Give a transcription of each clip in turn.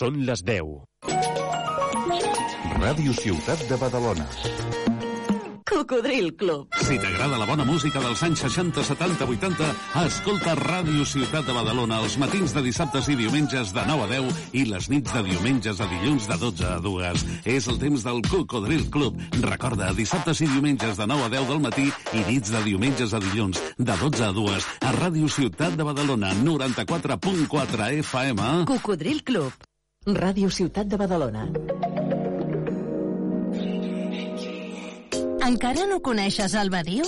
Són les 10. Ràdio Ciutat de Badalona. Cocodril Club. Si t'agrada la bona música dels anys 60, 70, 80, escolta Ràdio Ciutat de Badalona els matins de dissabtes i diumenges de 9 a 10 i les nits de diumenges a dilluns de 12 a 2. És el temps del Cocodril Club. Recorda, dissabtes i diumenges de 9 a 10 del matí i nits de diumenges a dilluns de 12 a 2 a Ràdio Ciutat de Badalona 94.4 FM. Cocodril Club. Ràdio Ciutat de Badalona. Encara no coneixes el Badiu?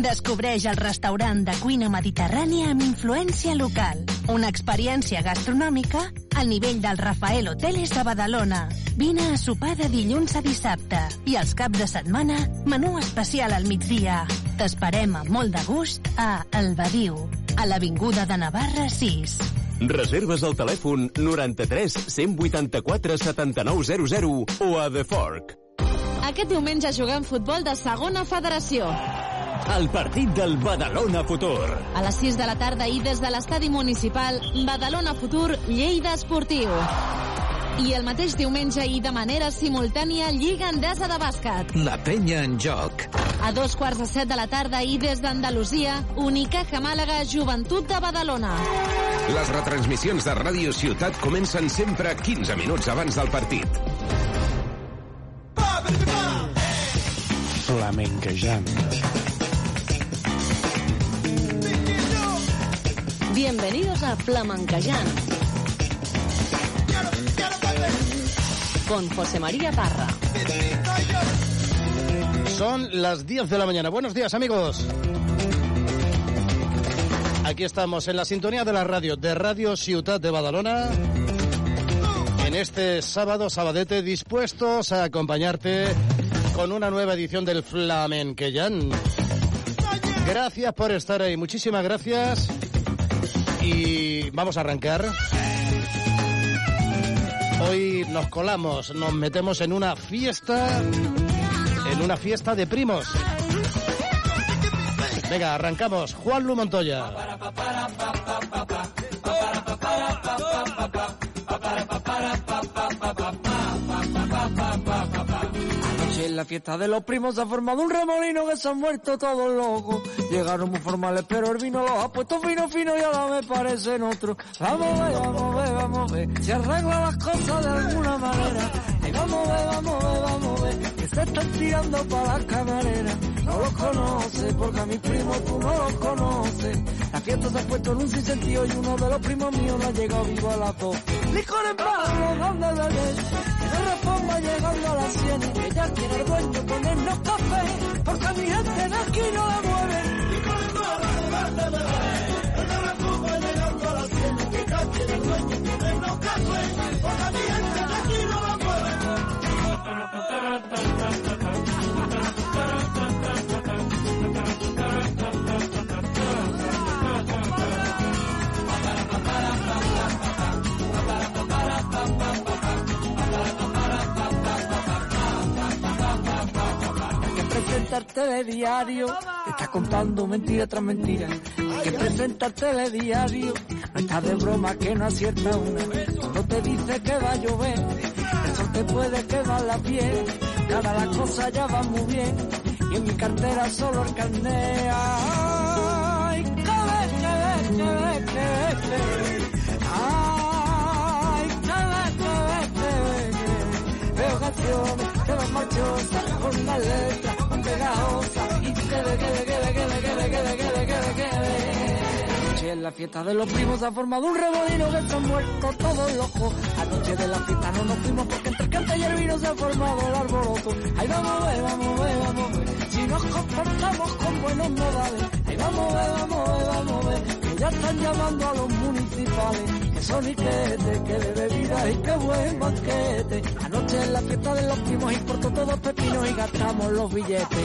Descobreix el restaurant de cuina mediterrània amb influència local. Una experiència gastronòmica al nivell del Rafael Hoteles de Badalona. Vine a sopar de dilluns a dissabte i els caps de setmana menú especial al migdia. T'esperem amb molt de gust a El Badiu, a l'Avinguda de Navarra 6. Reserves al telèfon 93 184 7900 o a The Fork. Aquest diumenge juguem futbol de segona federació. El partit del Badalona Futur. A les 6 de la tarda i des de l'estadi municipal Badalona Futur Lleida Esportiu. I el mateix diumenge i de manera simultània Lliga Endesa de Bàsquet. La penya en joc. A dos quarts de set de la tarda i des d'Andalusia, Unicaja Màlaga, Joventut de Badalona. Les retransmissions de Ràdio Ciutat comencen sempre 15 minuts abans del partit. Flamenquejant. Bienvenidos a Flamenquejant. Con José María Parra. Son las 10 de la mañana. Buenos días, amigos. Aquí estamos en la sintonía de la radio, de Radio Ciutat de Badalona. En este sábado, sabadete, dispuestos a acompañarte con una nueva edición del Flamenqueyan. Gracias por estar ahí, muchísimas gracias. Y vamos a arrancar. Hoy nos colamos, nos metemos en una fiesta, en una fiesta de primos. Venga, arrancamos. Juan Lu Montoya. La fiesta de los primos se ha formado un remolino que se han muerto todos locos. Llegaron muy formales, pero el vino los ha puesto fino, fino y ahora me parecen otros. Vamos a ver, vamos a ver, vamos a ver. Se arreglan las cosas de alguna manera. Ay, vamos a ver, vamos a ver, vamos a ver. Que se están tirando para las camareras. No los conoce, porque a mi primo tú no los conoces. La fiesta se ha puesto en un sinsentido y uno de los primos míos no ha llegado vivo a las dos. Licor en donde beber. Reforma llegando a las 100 y que ya quiere el ponernos café. Porque a mi gente de aquí no la mueve. Barro, donde beber. De reforma llegando a las 100 y que ya quiere el dueño ponernos café. Porque a mi gente de aquí no la presentarte de diario, te está contando mentira tras mentira. Hay que presentarte de diario, no estás de broma que no acierta una. Cuando te dice que va a llover, el sol te puede quemar la piel. Cada la cosa ya va muy bien, y en mi cartera solo el carnet. Ay, que ve, que ve, que. Ay. Veo canciones que van marchosas con una letra ve, ve, ve, ve, ve, ve, ve, ve, ve. En la fiesta de los primos se ha formado un remolino que se han muerto todos locos. Anoche de la fiesta no nos fuimos porque entre el cante y el vino se ha formado el arboroto. Ay, vamos a ver, vamos a ver, vamos a ver. Si nos comportamos con buenos modales. Ay, vamos a ver, vamos a ver, vamos a ver. Que ya están llamando a los municipales. Que son iquetes, que de bebida y que buen banquete. Anoche en la fiesta de los primos importó todos pepinos y gastamos los billetes.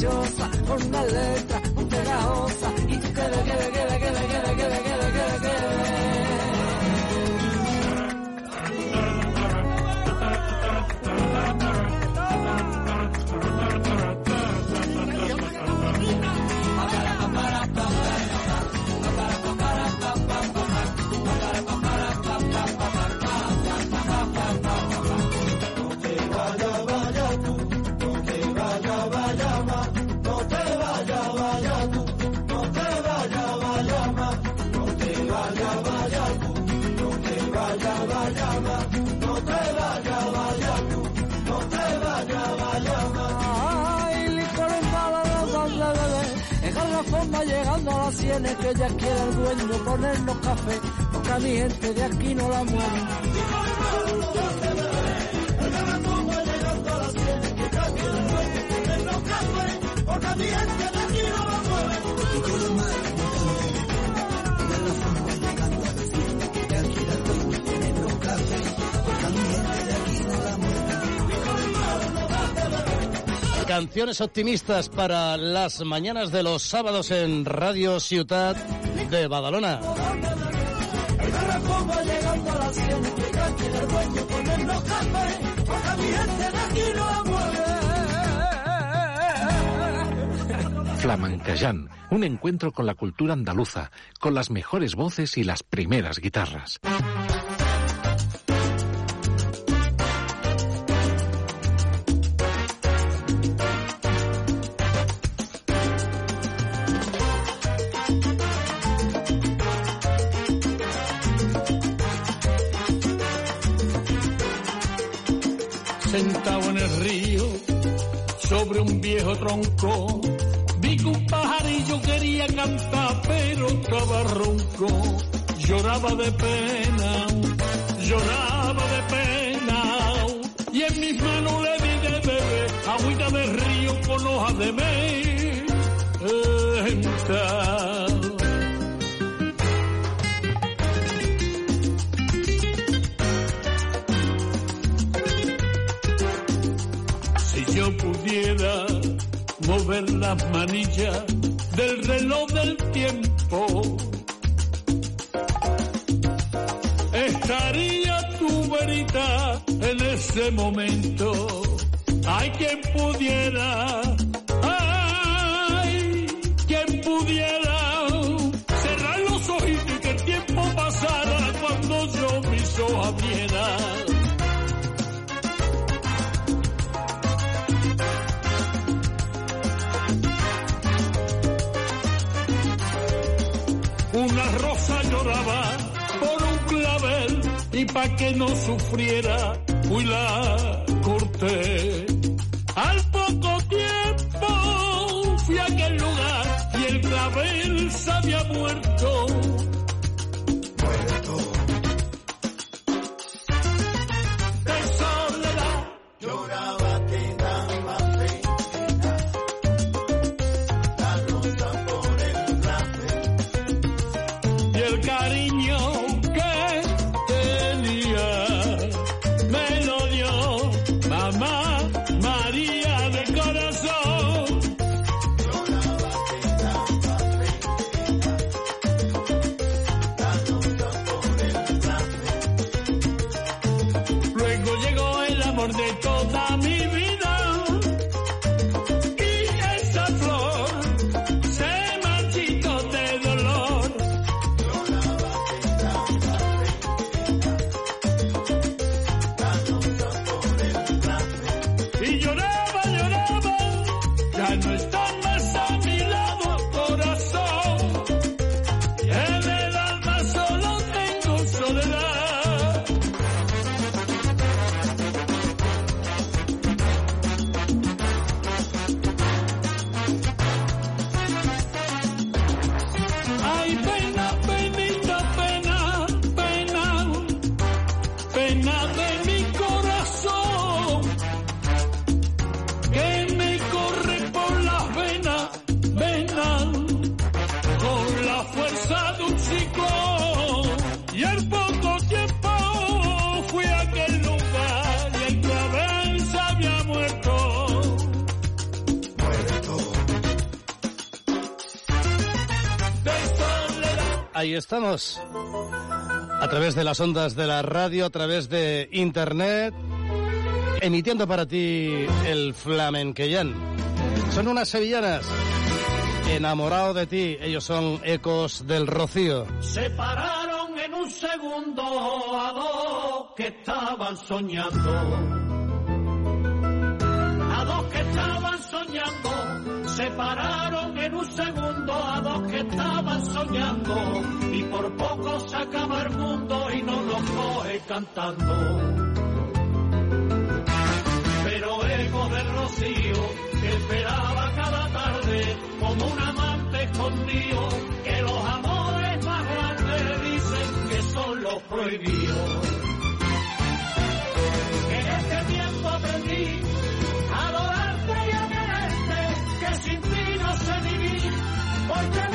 dichosa jornalera. Ya quiere el dueño ponernos café, porque a mi gente de aquí no la mueve. Canciones optimistas para las mañanas de los sábados en Radio Ciudad de Badalona. Flamencayán, un encuentro con la cultura andaluza, con las mejores voces y las primeras guitarras. Tronco, vi que un pajarillo quería cantar, pero estaba ronco. Lloraba de pena, lloraba de pena, y en mis manos le di de beber agüita de río con hojas de menta. Mover las manillas del reloj del tiempo, estaría tu verita en ese momento. Hay quien pudiera, pa' que no sufriera, fui la corté. Estamos. A través de las ondas de la radio, a través de internet, emitiendo para ti el flamenquellán. Son unas sevillanas. Enamorado de ti, ellos son ecos del rocío. Se pararon en un segundo a dos que estaban soñando. separaron en un segundo a dos que estaban soñando y por poco se acaba el mundo y no los coge cantando. Pero ego del rocío que esperaba cada tarde como un amante escondido que los amores más grandes dicen que son los prohibidos. Thank you.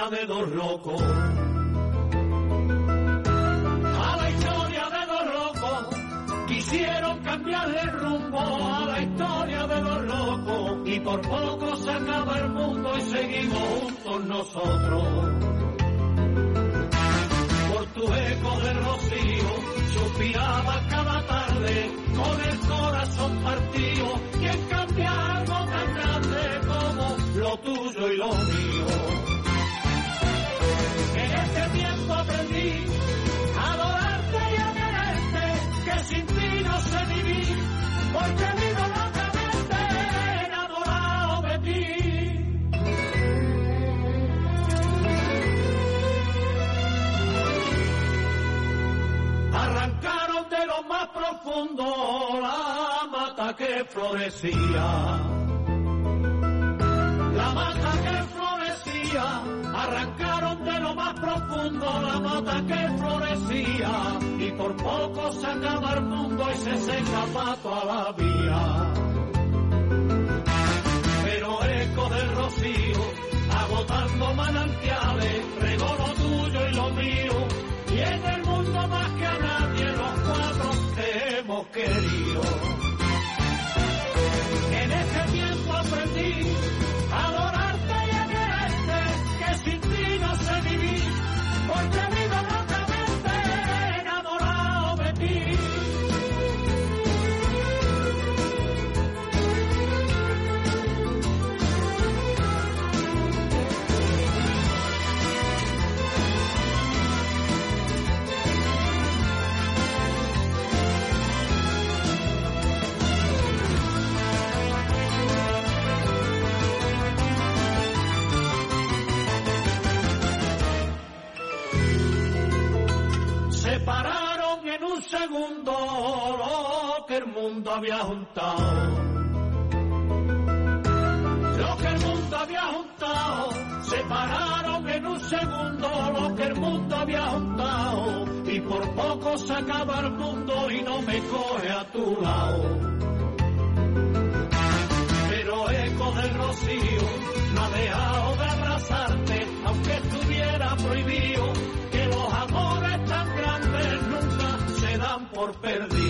Historia de dos locos. A la historia de dos locos. Quisieron cambiarle el rumbo a la historia de dos locos. Y por poco se acaba el mundo y seguimos juntos nosotros. Por tu eco de rocío, suspiraba cada tarde con el corazón florecía. La mata que florecía, arrancaron de lo más profundo la mata que florecía. Y por poco se acaba el mundo y se seca pato a la vía. Pero eco del rocío, agotando manantiales, regó lo tuyo y lo mío. Y en el mundo más que a nadie los cuatro te hemos querido. Segundo lo que el mundo había juntado. Lo que el mundo había juntado. Separaron en un segundo lo que el mundo había juntado. Y por poco se acaba el mundo y no me coge a tu lado. Pero eco del rocío no ha dejado de abrazarte, aunque estuviera prohibido Por perdido.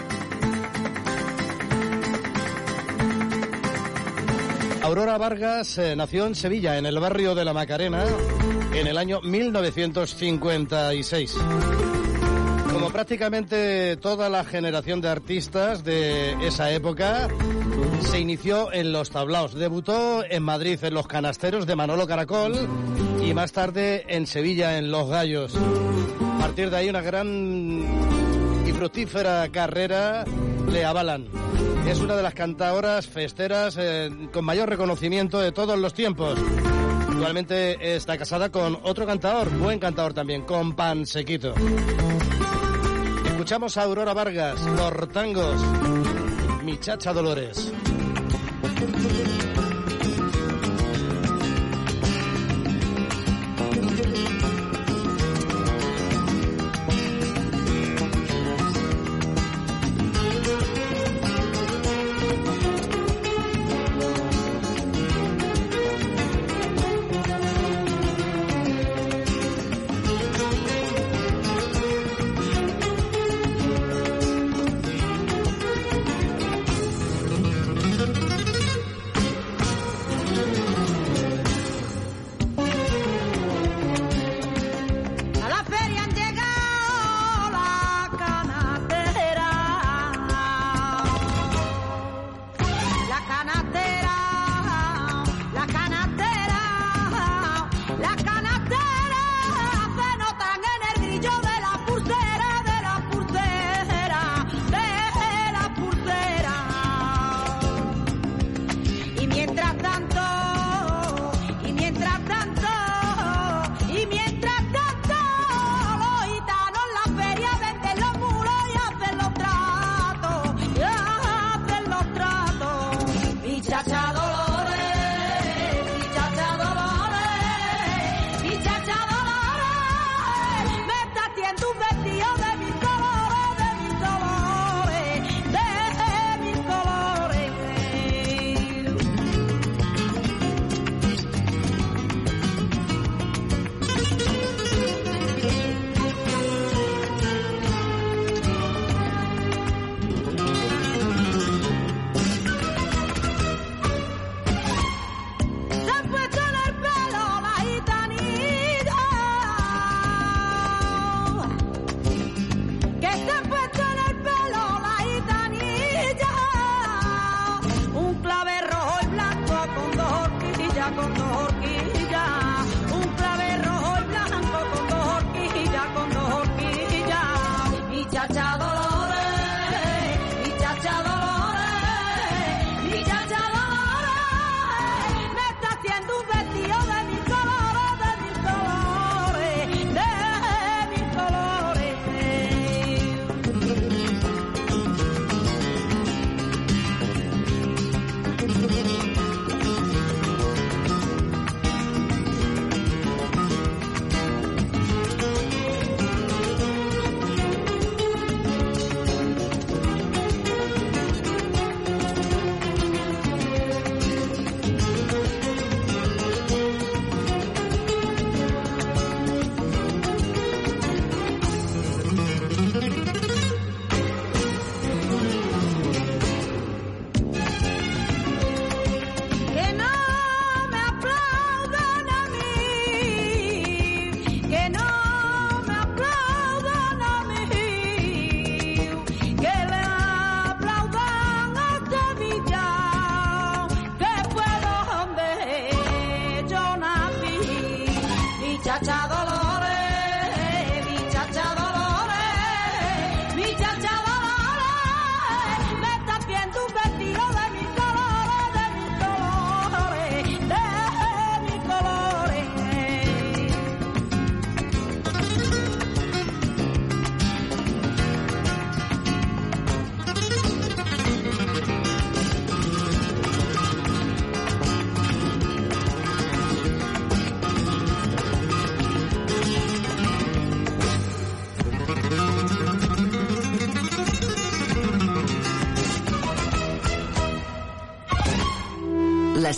Aurora Vargas eh, nació en Sevilla, en el barrio de la Macarena, en el año 1956. Como prácticamente toda la generación de artistas de esa época, se inició en los tablaos. Debutó en Madrid en los canasteros de Manolo Caracol y más tarde en Sevilla en Los Gallos. A partir de ahí una gran y fructífera carrera le avalan. Es una de las cantadoras festeras eh, con mayor reconocimiento de todos los tiempos. Actualmente está casada con otro cantador, buen cantador también, con Pansequito. Escuchamos a Aurora Vargas, Los Tangos, Dolores.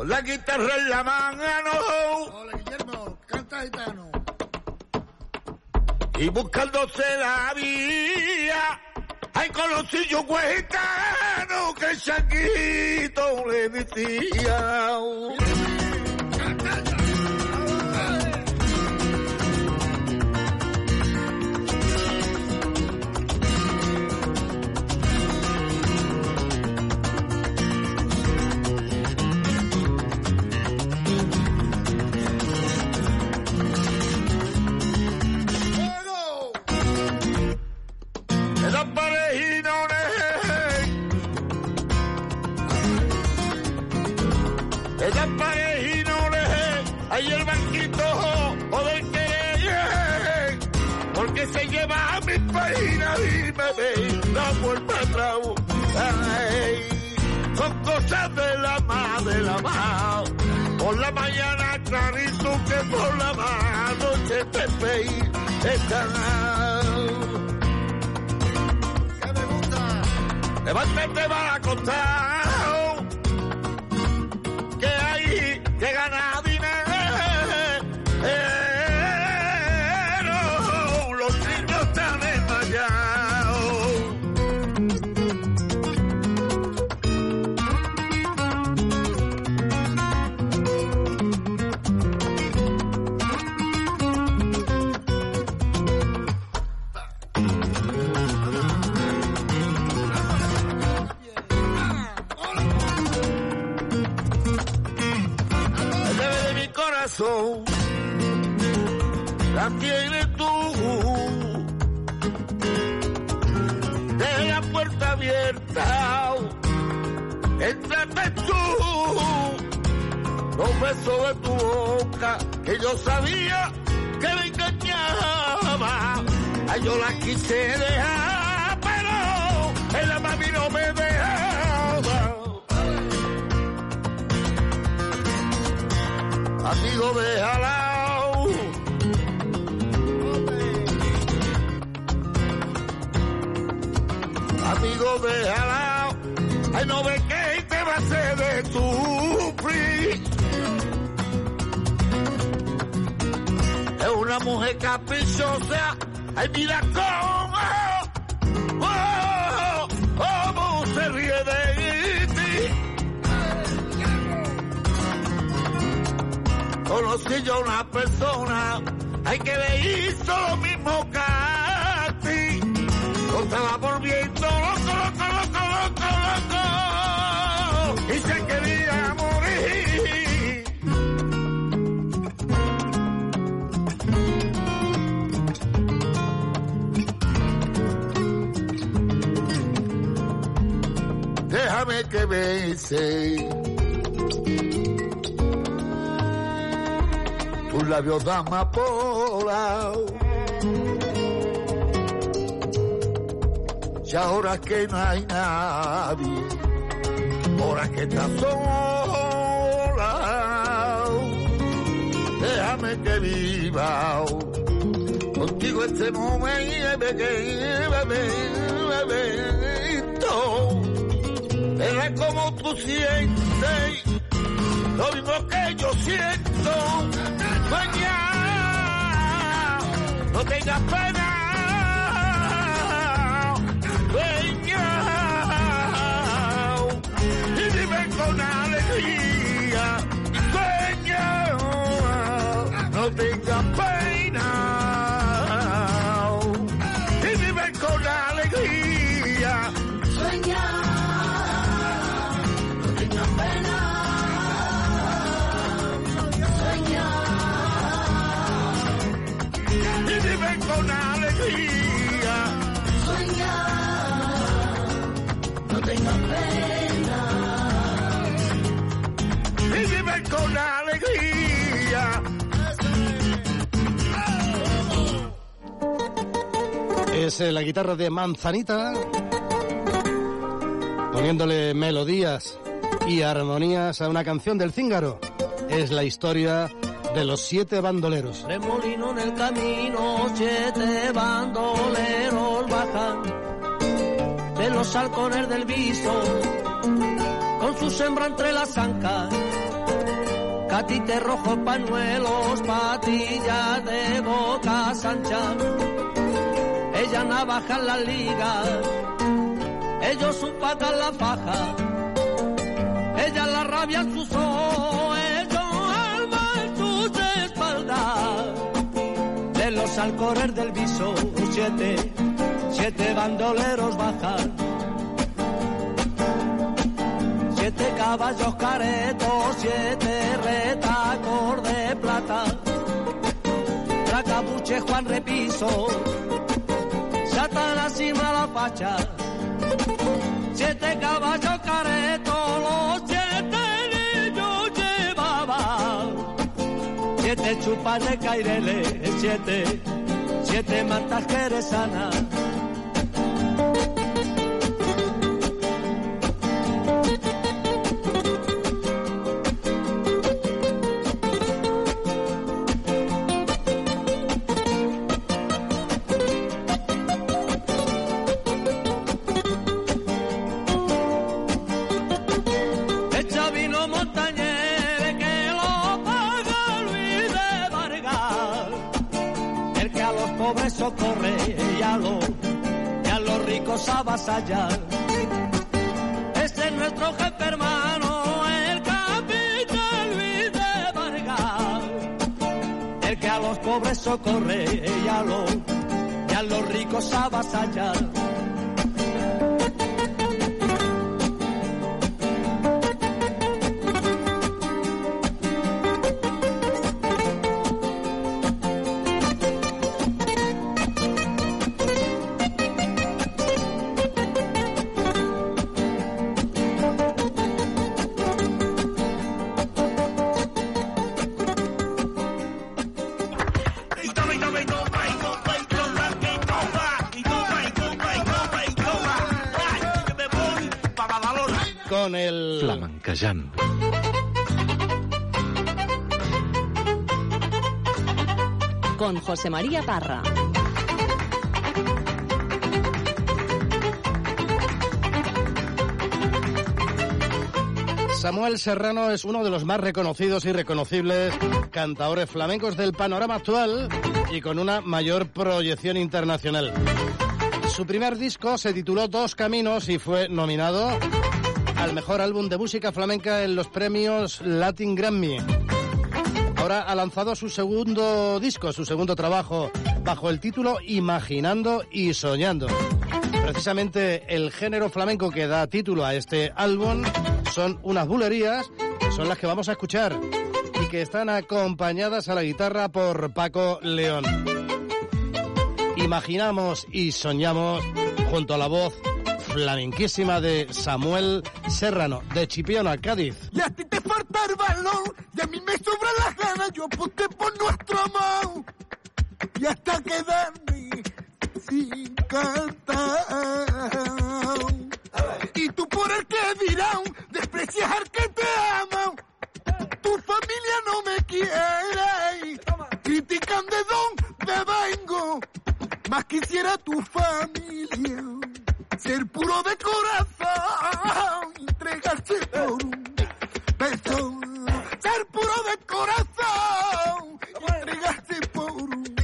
Con la guitarra en la mano. Hola, Guillermo, canta gitano. Y buscándose la vía. Ay, conocí yo huejitano que el changuito le decía. A página y me ve la vuelta atrás. Son cosas de la ma, de la ma. Por la mañana clarito que por la noche te veí. Levántate para acostar. Corazón la tienes tú. De la puerta abierta, entrate tú. Los besos de tu boca que yo sabía que me engañaba. Ay, yo la quise dejar, pero el mami no me dejaba. Amigo déjala. Amigo déjala. Ay, no ve que te va a hacer de sufrir. Es una mujer caprichosa. Ay, mira cómo, conocí yo a una persona, hay que le hizo lo mismo que a ti. Estaba volviendo loco, loco, loco, loco, loco. Y se quería morir. Déjame que bese. Labios de amapola. Y ahora que no hay nadie, ahora que estás sola, déjame que viva contigo este momento, era como tú sientes, lo mismo que yo siento. Sueña, no tengas pena. Es eh, la guitarra de Manzanita. poniéndole melodías y armonías a una canción del Cíngaro. Es la historia de los siete bandoleros. Remolino en el camino, siete bandoleros bajan de los halcones del viso, con su sembra entre las ancas, catite rojo, pañuelos, patillas de boca ancha, ella navaja en la liga, ellos paca en la faja, ella la rabia en sus ojos, ellos alma en sus espaldas, de los halcones del viso, siete siete bandoleros bajan, siete caballos caretos, siete retacos de plata, tracabuche Juan Repiso, atan la cima la facha, siete caballos caretos, los siete niños llevaban, siete chupas de caireles, siete, siete mantas jerezanas. Socorre y a los, y a los ricos avasalla. Ese es nuestro jefe hermano, el capitán Luis de Vargas. El que a los pobres socorre y a los, y a los ricos avasalla. Con José María Parra. Samuel Serrano es uno de los más reconocidos y reconocibles cantaores flamencos del panorama actual y con una mayor proyección internacional. Su primer disco se tituló Dos Caminos y fue nominado al mejor álbum de música flamenca en los premios Latin Grammy. Ahora ha lanzado su segundo disco, su segundo trabajo, bajo el título Imaginando y Soñando. Precisamente el género flamenco que da título a este álbum son unas bulerías, que son las que vamos a escuchar y que están acompañadas a la guitarra por Paco León. Imaginamos y soñamos junto a la voz flamenquísima de Samuel Serrano, de Chipiona, Cádiz. Y a ti te falta el balón, y a mí me sobra las ganas, yo aposté por nuestro amor. Y hasta quedarme sin cantar. Y tú por el que dirán, desprecias al que te ama. Tu familia no me quiere. Critican de dónde vengo. Más quisiera tu familia ser puro de corazón, entregarse por un beso, ser puro de corazón, entregarse por un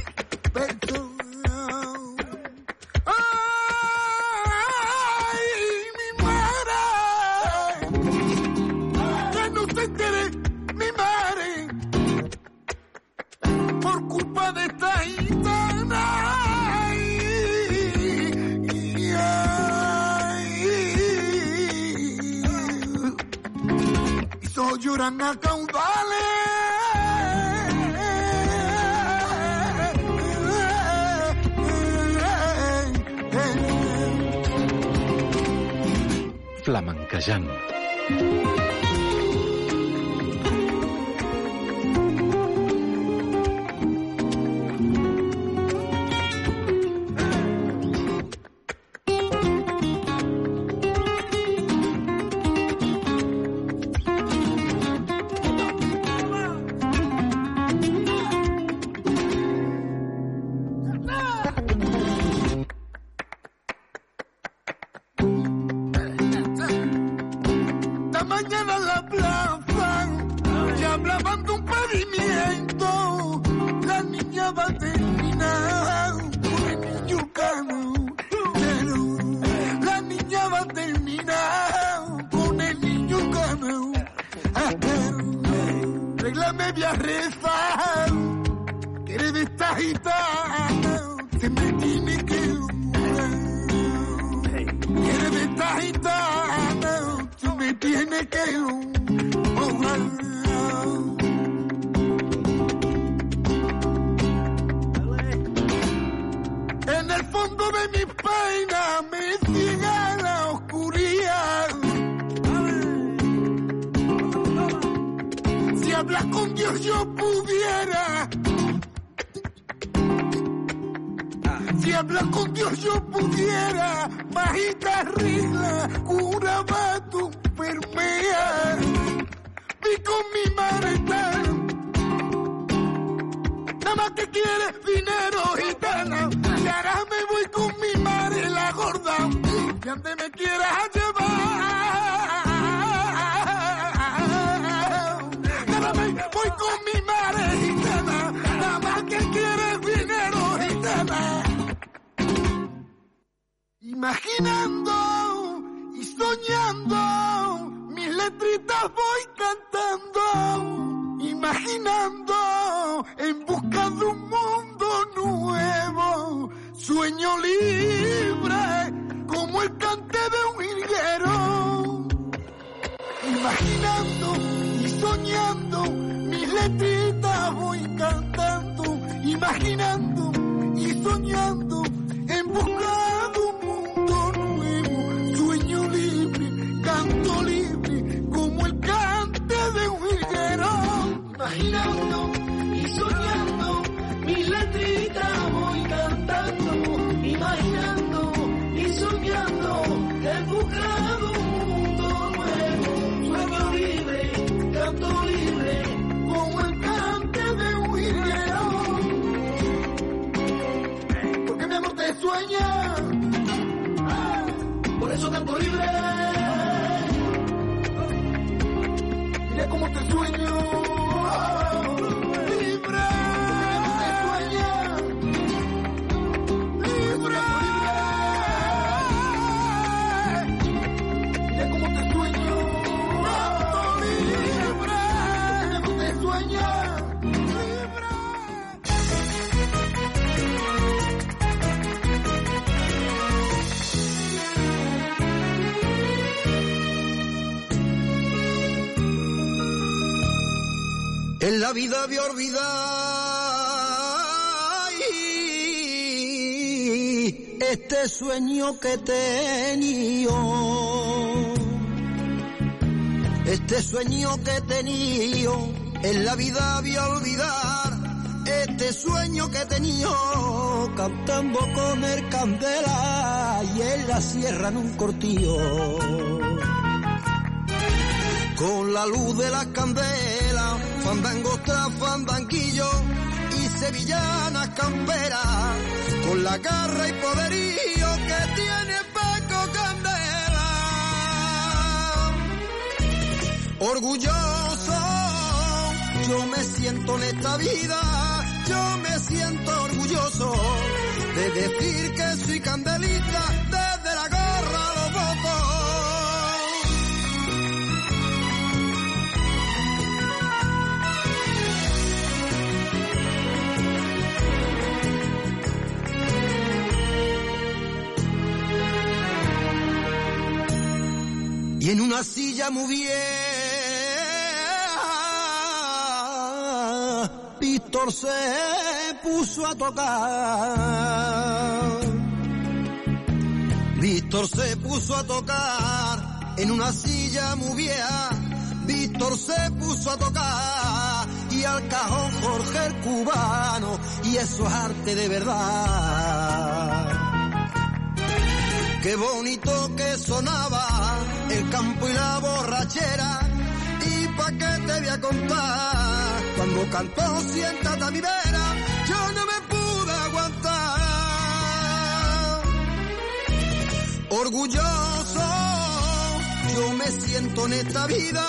jurant a caudales. flamenquejant. En la vida voy a olvidar este sueño que tenido. Este sueño que tenido. En la vida voy a olvidar este sueño que he tenido. Cantando con el candela y en la sierra en un cortillo con la luz de las candelas, fandangos tras fandanquillo y sevillanas camperas, con la garra y poderío que tiene Paco Candela. Orgulloso, yo me siento en esta vida, yo me siento orgulloso de decir que soy candelita en una silla muy vieja, Víctor se puso a tocar. Víctor se puso a tocar en una silla muy vieja. Víctor se puso a tocar y al cajón Jorge el cubano y eso es arte de verdad. Qué bonito que sonaba el campo y la borrachera. Y pa' qué te voy a contar, cuando cantó siéntate a mi vera, yo no me pude aguantar. Orgulloso, yo me siento en esta vida,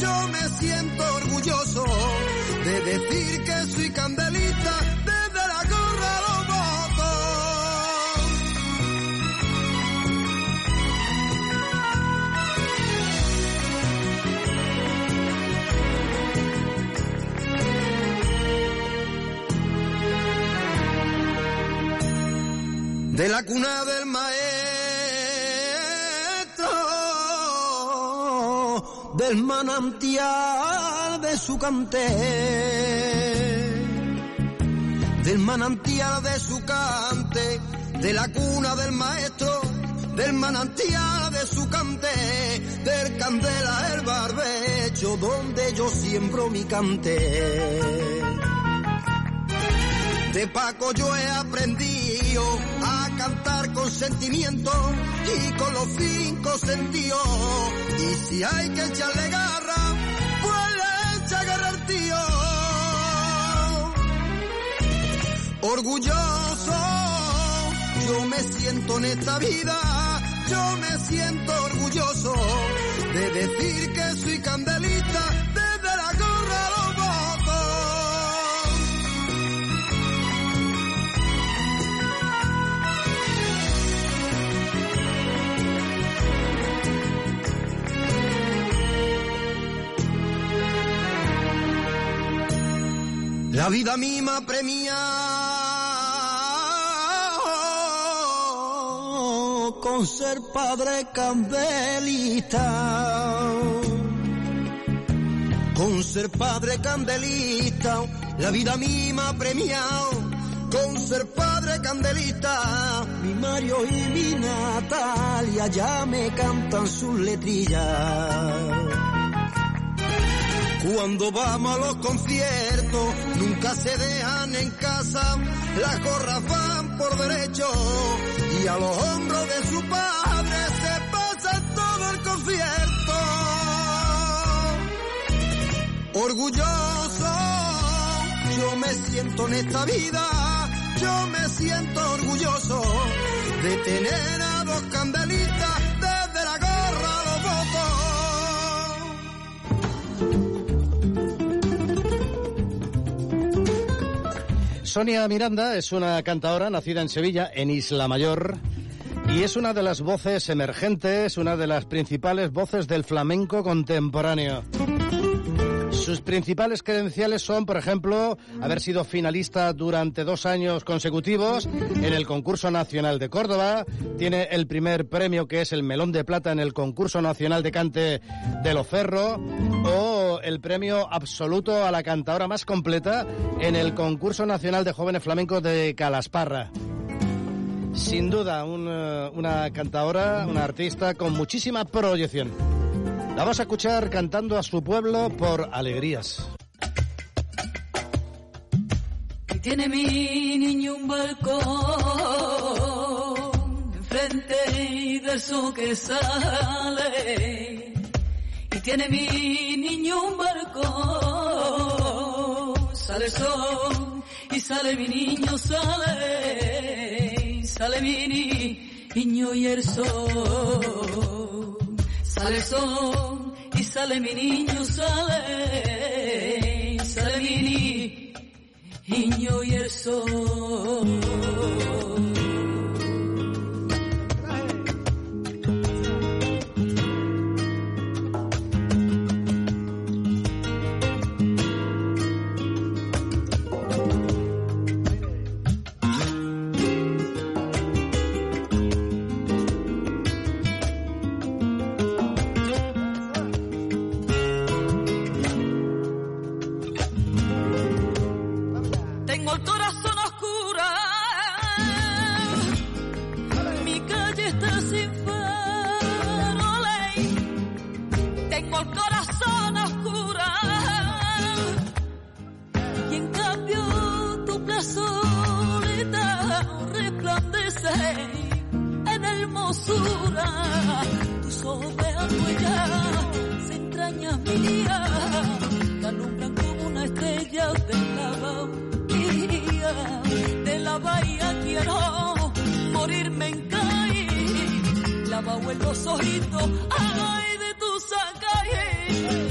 yo me siento orgulloso de decir que soy candelita de la cuna del maestro, del manantial de su cante, del manantial de su cante, de la cuna del maestro, del manantial de su cante, del candela el barbecho, donde yo siembro mi cante. De Paco yo he aprendido a cantar con sentimiento y con los cinco sentidos. Y si hay que echarle garra, pues le echa garra tío. Orgulloso, yo me siento en esta vida, yo me siento orgulloso de decir que soy candelita La vida misma premia con ser padre candelista. Con ser padre candelista, la vida misma premiado con ser padre candelista. Mi Mario y mi Natalia ya me cantan sus letrillas. Cuando vamos a los conciertos, nunca se dejan en casa, las gorras van por derecho y a los hombros de su padre se pasa todo el concierto. Orgulloso, yo me siento en esta vida, yo me siento orgulloso de tener a dos candelistas Sonia Miranda es una cantadora nacida en Sevilla, en Isla Mayor, y es una de las voces emergentes, una de las principales voces del flamenco contemporáneo. Sus principales credenciales son, por ejemplo, haber sido finalista durante dos años consecutivos en el concurso nacional de Córdoba, tiene el primer premio que es el Melón de Plata en el concurso nacional de cante de Loferro, o el premio absoluto a la cantadora más completa en el concurso nacional de jóvenes flamencos de Calasparra. Sin duda, eh, una cantadora, una artista con muchísima proyección. Vas a escuchar cantando a su pueblo por alegrías. Y tiene mi niño un balcón enfrente y de eso que sale. Y tiene mi niño un balcón, sale sol y sale mi niño, sale, sale mi niño y el sol. Sale el sol y sale mi niño, sale, sale mi niño y el sol. Tus ojos de huella se entrañas mía, que alumbran como una estrella de lava bahía, de la bahía quiero morirme en calle, lavado en los ojitos, ay de tu sacalle.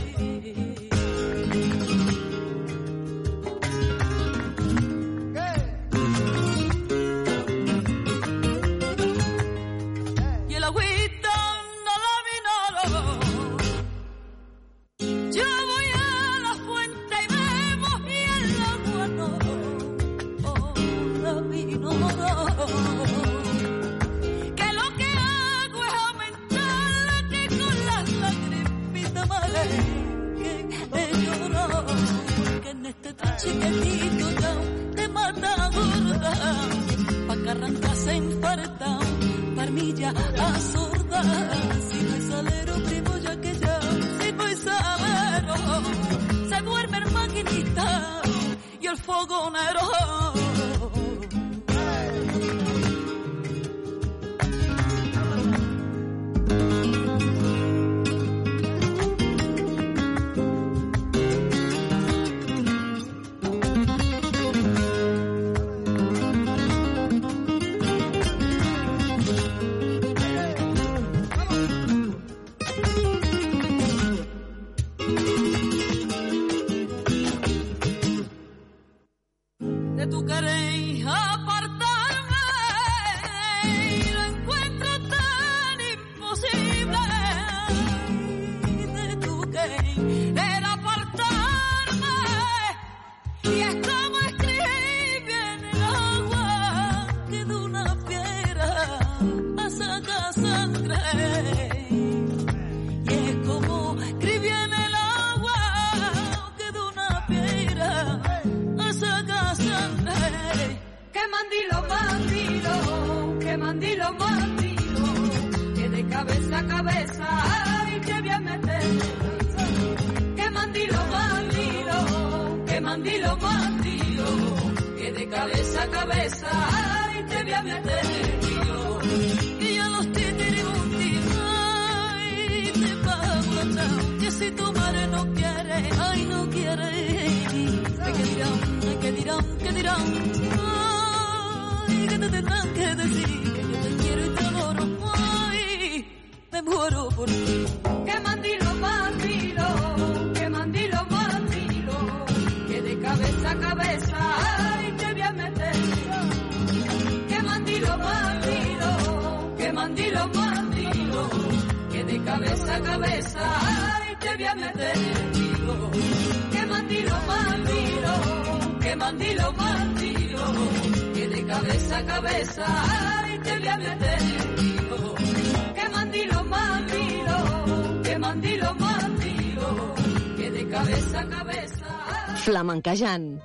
chiquitito ya de mata gorda, pa' que arrancas en parta, parmilla a sorda. Si no es salero, primo, ya que ya, si no es salero, se duerme el maquinita y el fogonero. blanquejant.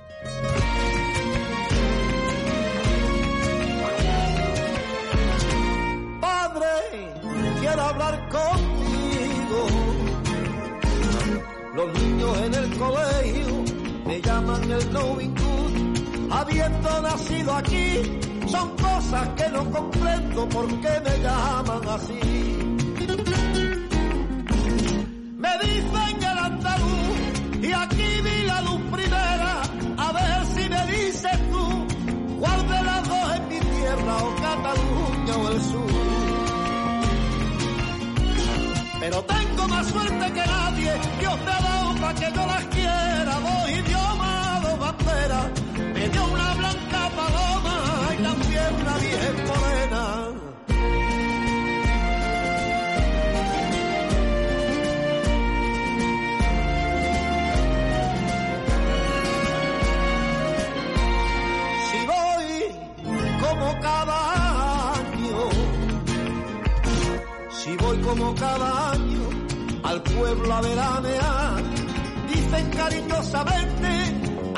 cariñosamente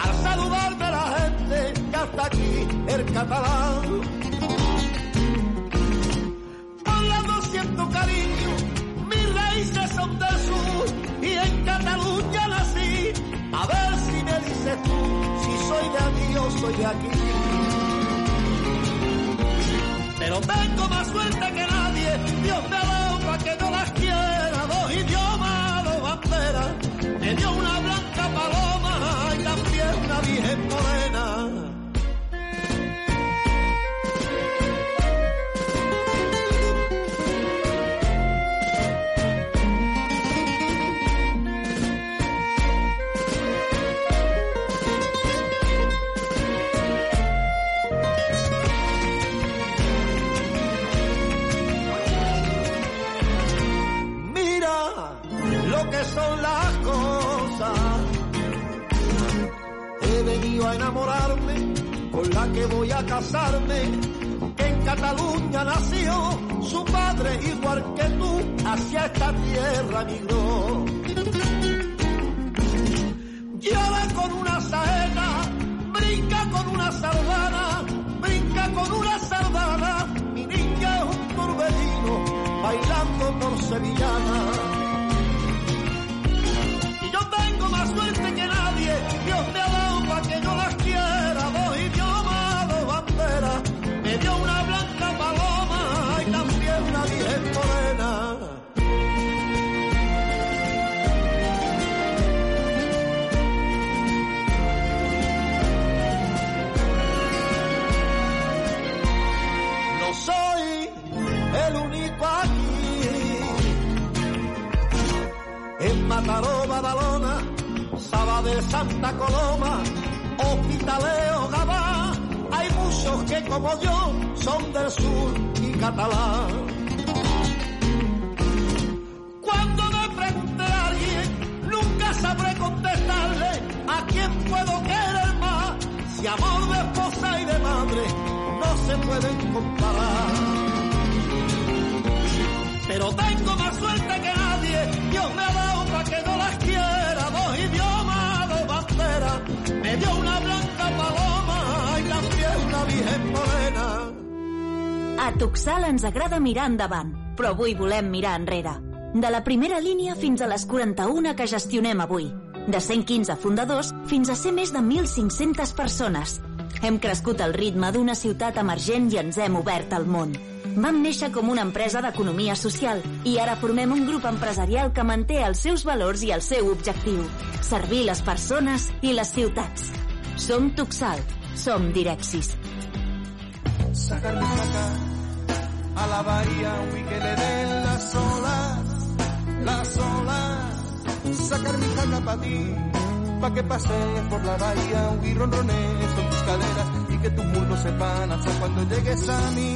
al saludarme la gente que hasta aquí el catalán. Volando siento cariño, mis raíces son del sur y en Cataluña nací. A ver si me dices tú si soy de aquí o soy de aquí. Pero tengo más suerte que nada. casarme, que en Cataluña nació, su padre igual que tú, hacia esta tierra migró. Llora con una saeta, brinca con una sardana, brinca con una sardana, mi niña es un torbellino, bailando por sevillana. Y yo tengo más suerte que nadie, Dios me ha dado para que yo las de Santa Coloma, Hospitaleo, Gabá, hay muchos que como yo son del sur y catalán. Cuando me pregunte a alguien, nunca sabré contestarle a quién puedo querer más. Si amor de esposa y de madre no se pueden comparar. Pero tengo más suerte que nadie, Dios me ha dado para que no las virgen morena. A Tuxal ens agrada mirar endavant, però avui volem mirar enrere. De la primera línia fins a les 41 que gestionem avui. De 115 fundadors fins a ser més de 1.500 persones. Hem crescut al ritme d'una ciutat emergent i ens hem obert al món. Vam néixer com una empresa d'economia social i ara formem un grup empresarial que manté els seus valors i el seu objectiu. Servir les persones i les ciutats. Som Tuxal. Som Direxis. Sacar mi saca a la bahía y que le den las olas, las olas, sacar mi jaca pa' ti, pa' que pasees por la bahía y ronronees con tus caderas y que tus muslos sepan hasta cuando llegues a mí.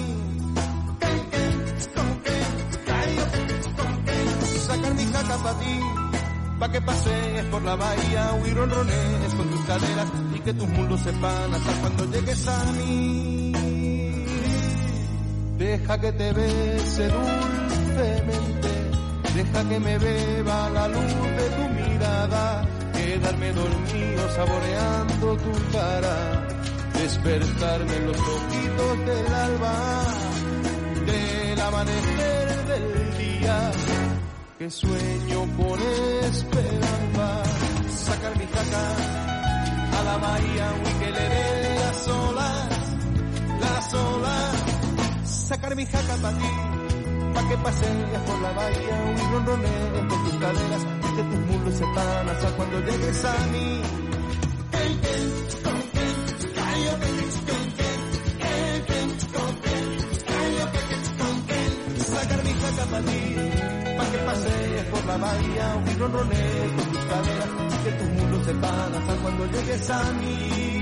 Sacar mi jaca pa' ti, pa' que pasees por la bahía y ronronees con tus caderas y que tus muslos sepan hasta cuando llegues a mí. Deja que te bese dulcemente, deja que me beba la luz de tu mirada, quedarme dormido saboreando tu cara, despertarme en los ojitos del alba, del amanecer del día, que sueño con esperanza, sacar mi jaca a la bahía y que le dé las olas, las olas sacar mi jaca para ti, pa' que pasees por la bahía y ronronees con tus caderas y que tus muslos sepan hasta cuando llegues a mí. Sacar mi jaca para ti, pa' que pasees por la bahía y ronronees con tus caderas y que tus muslos sepan hasta cuando llegues a mí.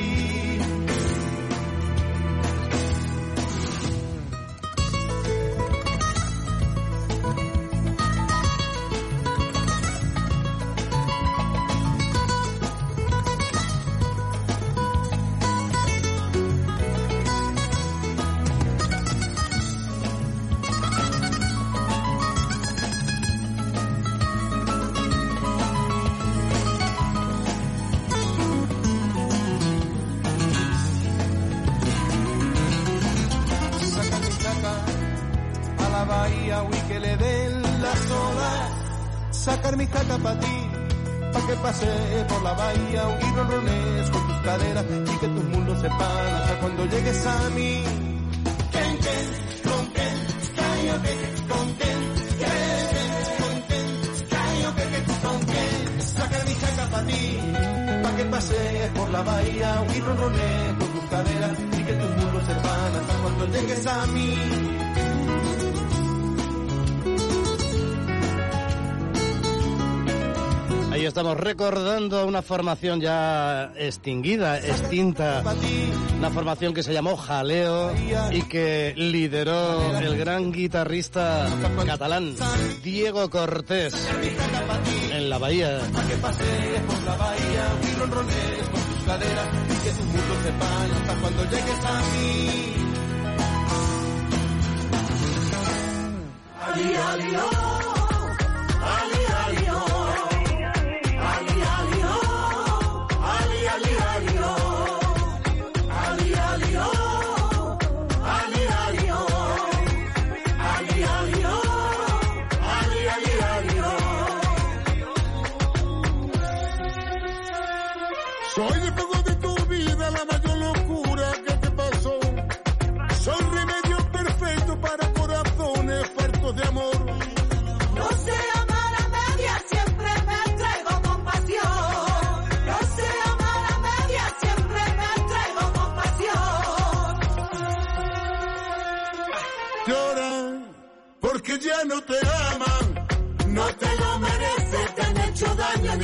Recordando una formación ya extinguida, extinta, una formación que se llamó Jaleo y que lideró el gran guitarrista catalán Diego Cortés en la bahía.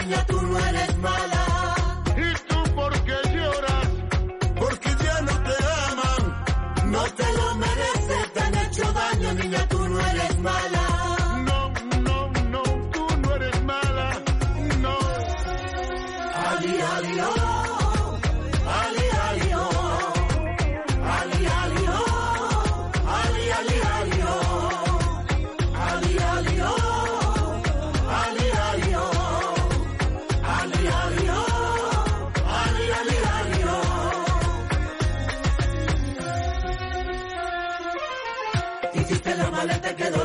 جنة ونجم على la maleta quedó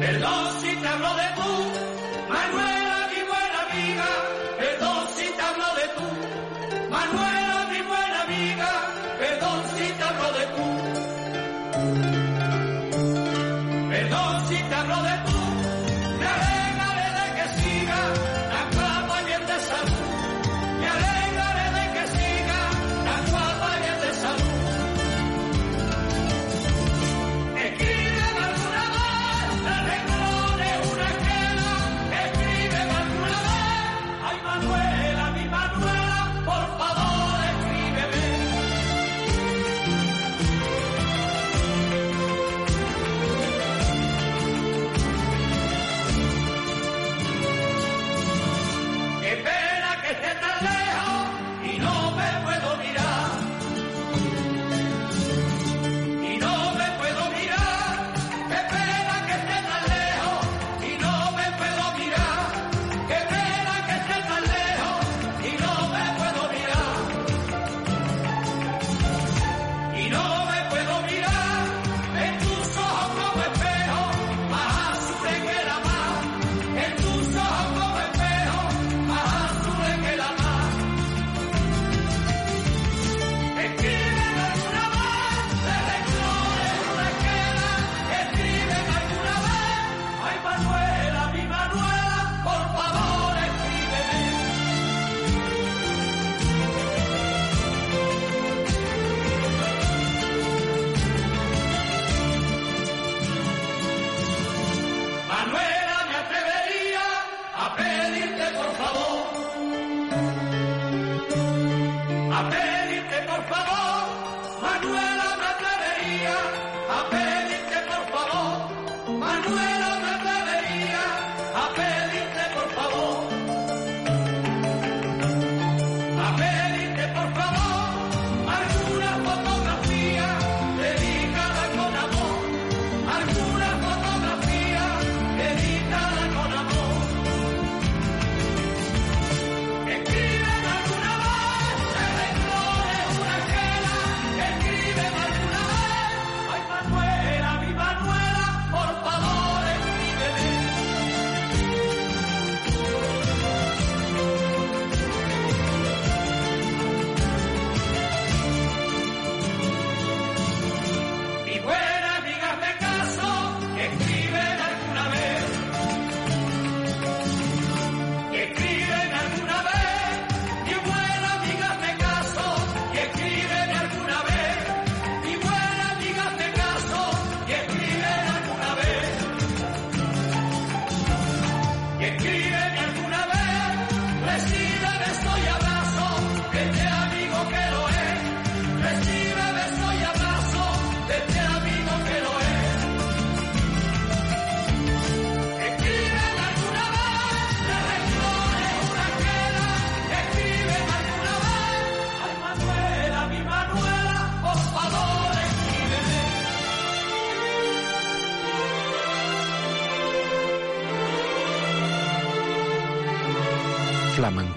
Perdón.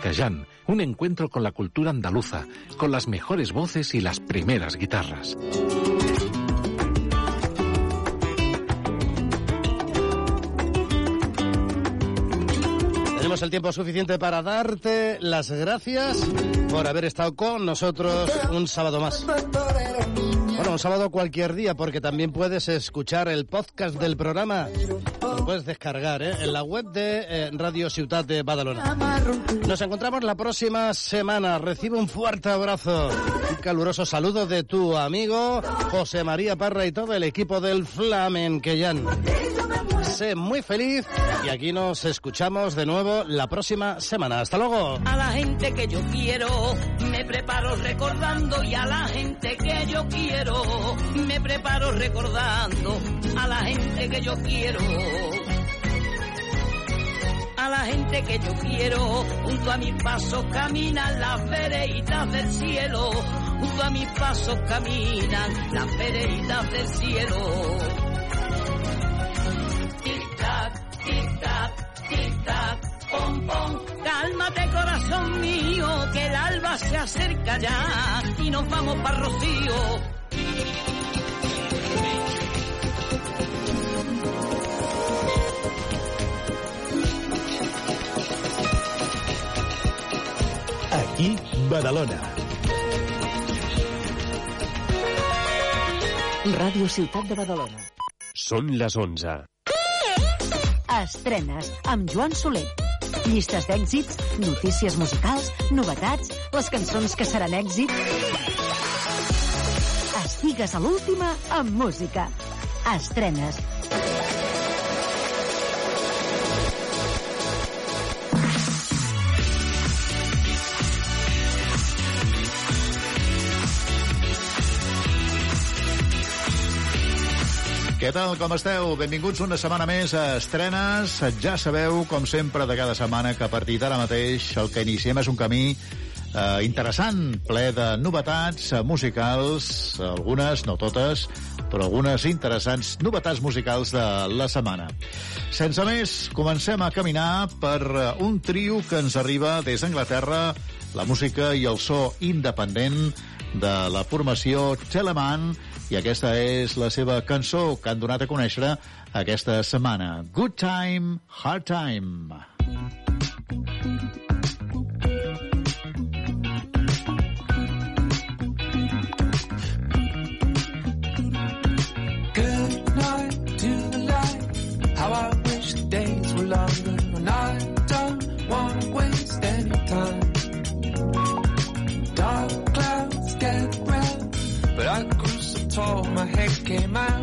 Flamencayán, un encuentro con la cultura andaluza, con las mejores voces y las primeras guitarras. Tenemos el tiempo suficiente para darte las gracias por haber estado con nosotros un sábado más. Bueno, un sábado cualquier día, porque también puedes escuchar el podcast del programa. Puedes descargar ¿eh? en la web de eh, Radio Ciutat de Badalona. Nos encontramos la próxima semana. Recibe un fuerte abrazo. Un caluroso saludo de tu amigo José María Parra y todo el equipo del Flamenquellán. Sé muy feliz y aquí nos escuchamos de nuevo la próxima semana. Hasta luego. A la gente que yo quiero me preparo recordando y a la gente que yo quiero me preparo recordando a la gente que yo quiero. A la gente que yo quiero, junto a mis pasos caminan las vereitas del cielo, junto a mis pasos caminan las vereitas del cielo. Tic-tac, tic-tac, pom, pom. Cálmate corazón mío, que el alba se acerca ya y nos vamos para Rocío. Aquí, Badalona. Ràdio Ciutat de Badalona. Són les 11. Estrenes amb Joan Soler. Llistes d'èxits, notícies musicals, novetats, les cançons que seran èxit. Estigues a l'última amb música. Estrenes. Tal, com esteu? Benvinguts una setmana més a Estrenes. Ja sabeu, com sempre, de cada setmana, que a partir d'ara mateix el que iniciem és un camí eh, interessant, ple de novetats eh, musicals, algunes, no totes, però algunes interessants novetats musicals de la setmana. Sense més, comencem a caminar per eh, un trio que ens arriba des d'Anglaterra, la música i el so independent de la formació Telemann, i aquesta és la seva cançó que han donat a conèixer aquesta setmana. Good Time, Hard Time. Good my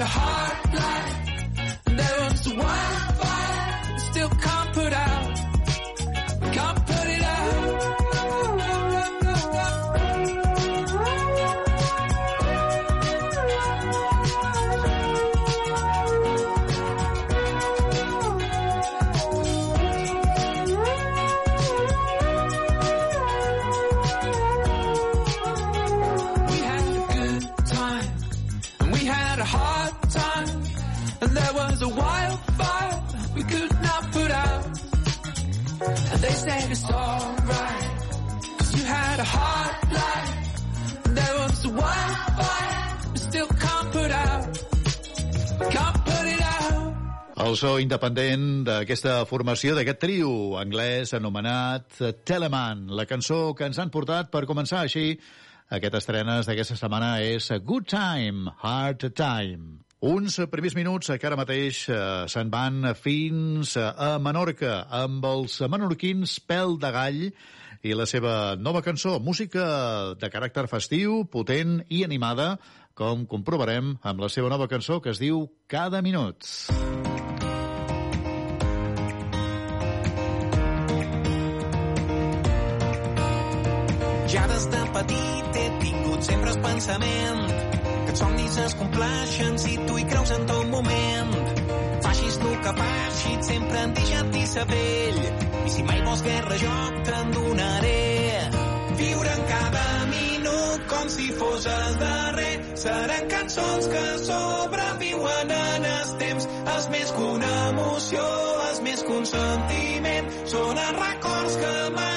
the heart. So independent d'aquesta formació, d'aquest trio anglès anomenat Teleman. La cançó que ens han portat per començar així aquestes estrenes d'aquesta setmana és Good Time, Hard Time. Uns primers minuts que ara mateix eh, se'n van fins a Menorca amb els menorquins Pèl de Gall i la seva nova cançó, música de caràcter festiu, potent i animada, com comprovarem amb la seva nova cançó que es diu Cada minut. Ja petit he tingut sempre el pensament que els somnis es compleixen si tu hi creus en tot moment. Facis el que facis, sempre han deixat dir sa pell. I si mai vols guerra, jo te'n donaré. Viure en cada minut com si fos el darrer. Seran cançons que sobreviuen en els temps. És més que una emoció, és més que un sentiment. Són els records que mai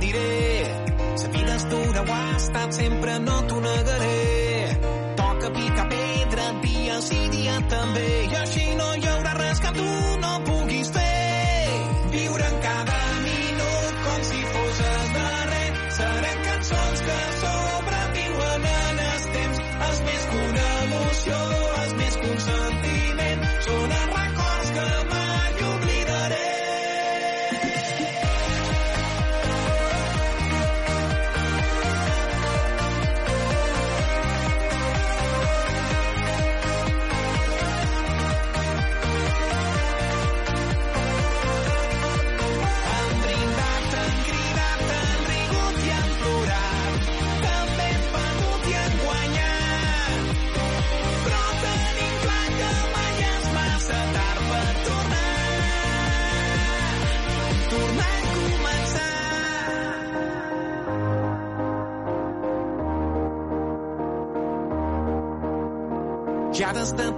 diré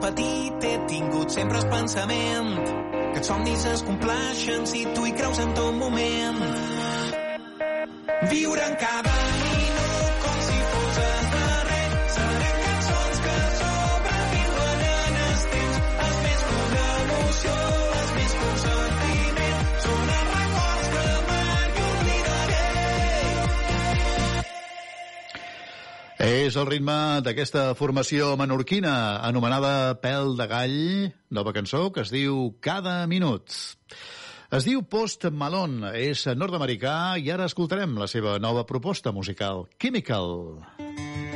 petit he tingut sempre el pensament que els somnis es compleixen si tu hi creus en tot moment. Viure en cada És el ritme d'aquesta formació menorquina anomenada Pèl de Gall, nova cançó que es diu Cada minut. Es diu Post Malone, és nord-americà i ara escoltarem la seva nova proposta musical, Chemical. Oxytocin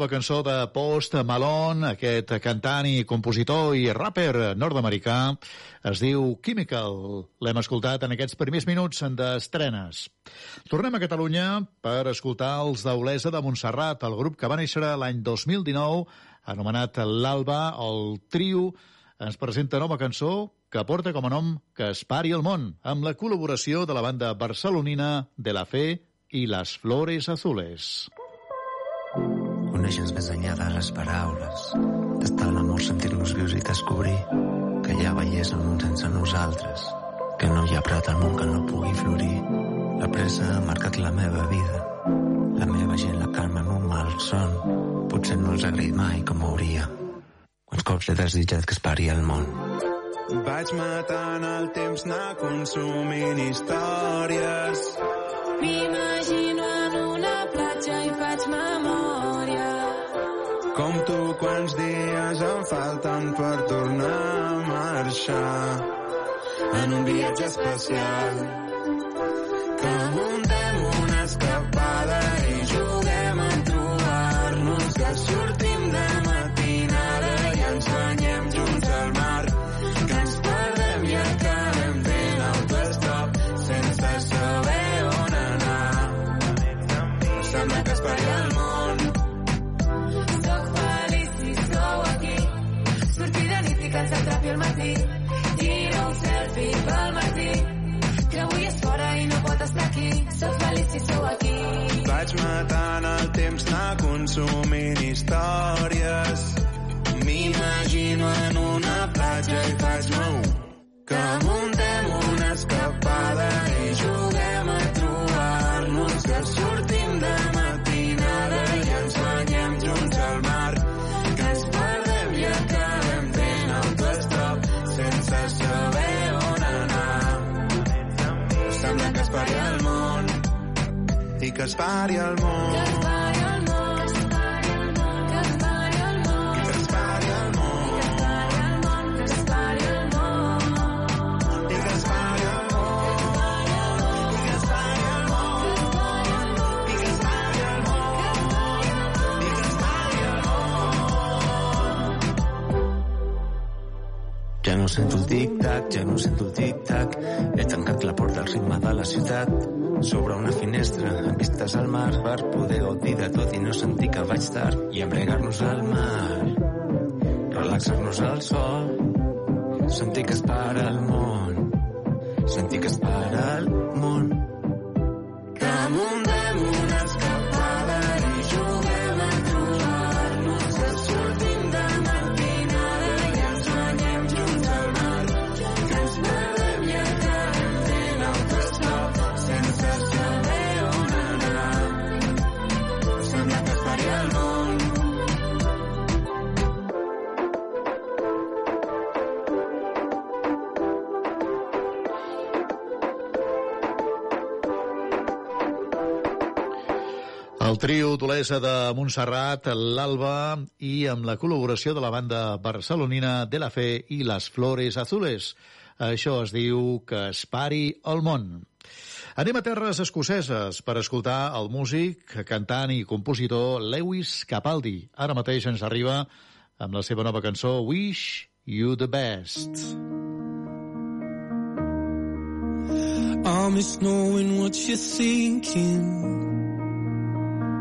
nova cançó de Post Malone, aquest cantant i compositor i rapper nord-americà, es diu Chemical. L'hem escoltat en aquests primers minuts d'estrenes. Tornem a Catalunya per escoltar els d'Olesa de Montserrat, el grup que va néixer l'any 2019, anomenat l'Alba, el trio, ens presenta nova cançó que porta com a nom Que es pari el món, amb la col·laboració de la banda barcelonina De la Fe i Les Flores Azules. Coneixes més enllà de les paraules. Tastar l'amor, sentir-nos vius i descobrir que ha bellesa en un sense nosaltres. Que no hi ha prat al món que no pugui florir. La pressa ha marcat la meva vida. La meva gent la calma en un mal son. Potser no els agraït mai com hauria. Quants cops he desitjat que es pari el món. Vaig matant el temps anar consumint històries. M'imagino en una platja i faig memòria. Com tu quants dies em falten per tornar a marxar en un viatge especial. Que muntem trapi al matí. Tira un selfie pel matí. Que avui és fora i no pot estar aquí. Soc feliç si sou aquí. Vaig matant el temps anar consumint històries. M'imagino en una platja i faig meu que muntem una escapada i juguem a trobar-nos que sortim i que es pari el món. Que es pari sento el tic-tac, ja no sento el tic-tac. He tancat la porta al ritme de la ciutat. Sobre una finestra, amb vistes al mar, per poder gaudir de tot i no sentir que vaig tard i embregar-nos al mar. Relaxar-nos al sol, sentir que es para el món, sentir que es para el món. que muntem una escapada trio d'Olesa de Montserrat, l'Alba i amb la col·laboració de la banda barcelonina De La Fe i Les Flores Azules. Això es diu que es pari el món. Anem a terres escoceses per escoltar el músic, cantant i compositor Lewis Capaldi. Ara mateix ens arriba amb la seva nova cançó Wish You the Best. I miss knowing what you're thinking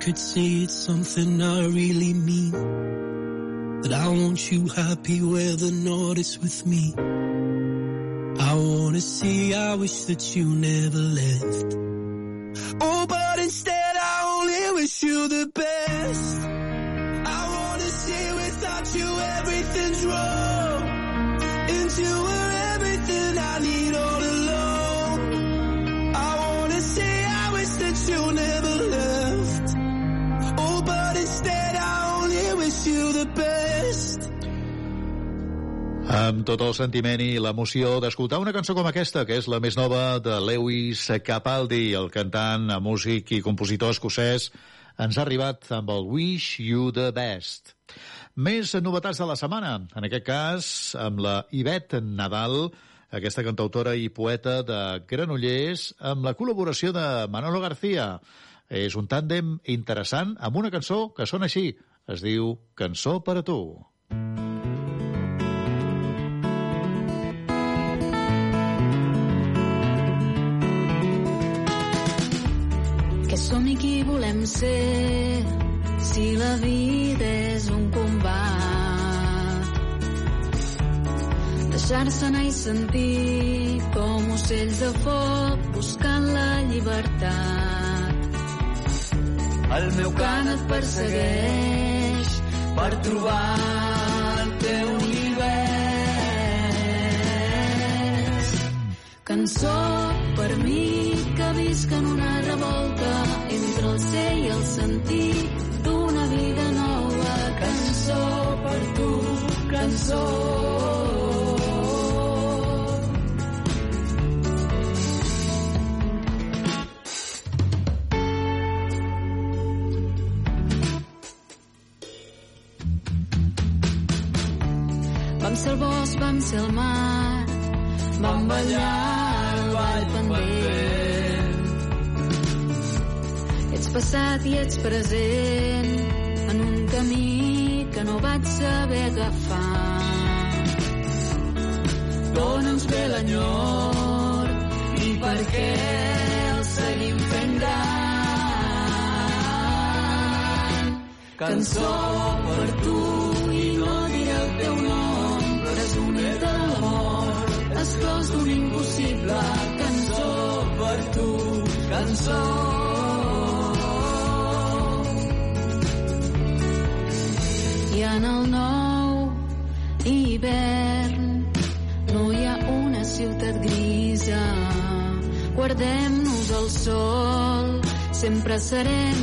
could say it's something I really mean. That I want you happy where the north is with me. I wanna say I wish that you never left. Oh, but instead I only wish you the best. I wanna say without you everything's wrong. And you Amb tot el sentiment i l'emoció d'escoltar una cançó com aquesta, que és la més nova de Lewis Capaldi, el cantant, músic i compositor escocès, ens ha arribat amb el Wish You the Best. Més novetats de la setmana, en aquest cas amb la Ivet Nadal, aquesta cantautora i poeta de Granollers, amb la col·laboració de Manolo García. És un tàndem interessant amb una cançó que sona així. Es diu Cançó per a tu. que som i qui volem ser si la vida és un combat. Deixar-se anar i sentir com ocells de foc buscant la llibertat. El meu cant et persegueix per trobar el teu univers. Cançó per mi que visc en una el ser i el sentir d'una vida nova. Cançó per tu cançó. Vam ser el bosc, vam ser el mar, vam ballar el ball pendent. Passat i ets present en un camí que no vaig saber agafar. D'on ens ve l'enyor i per què el seguim fent gran? Cançó per tu i no diré el teu nom, presoner de l'amor, esclòs d'un impossible. Cançó per tu, cançó. En el nou hivern no hi ha una ciutat grisa. Guardem-nos el sol, sempre serem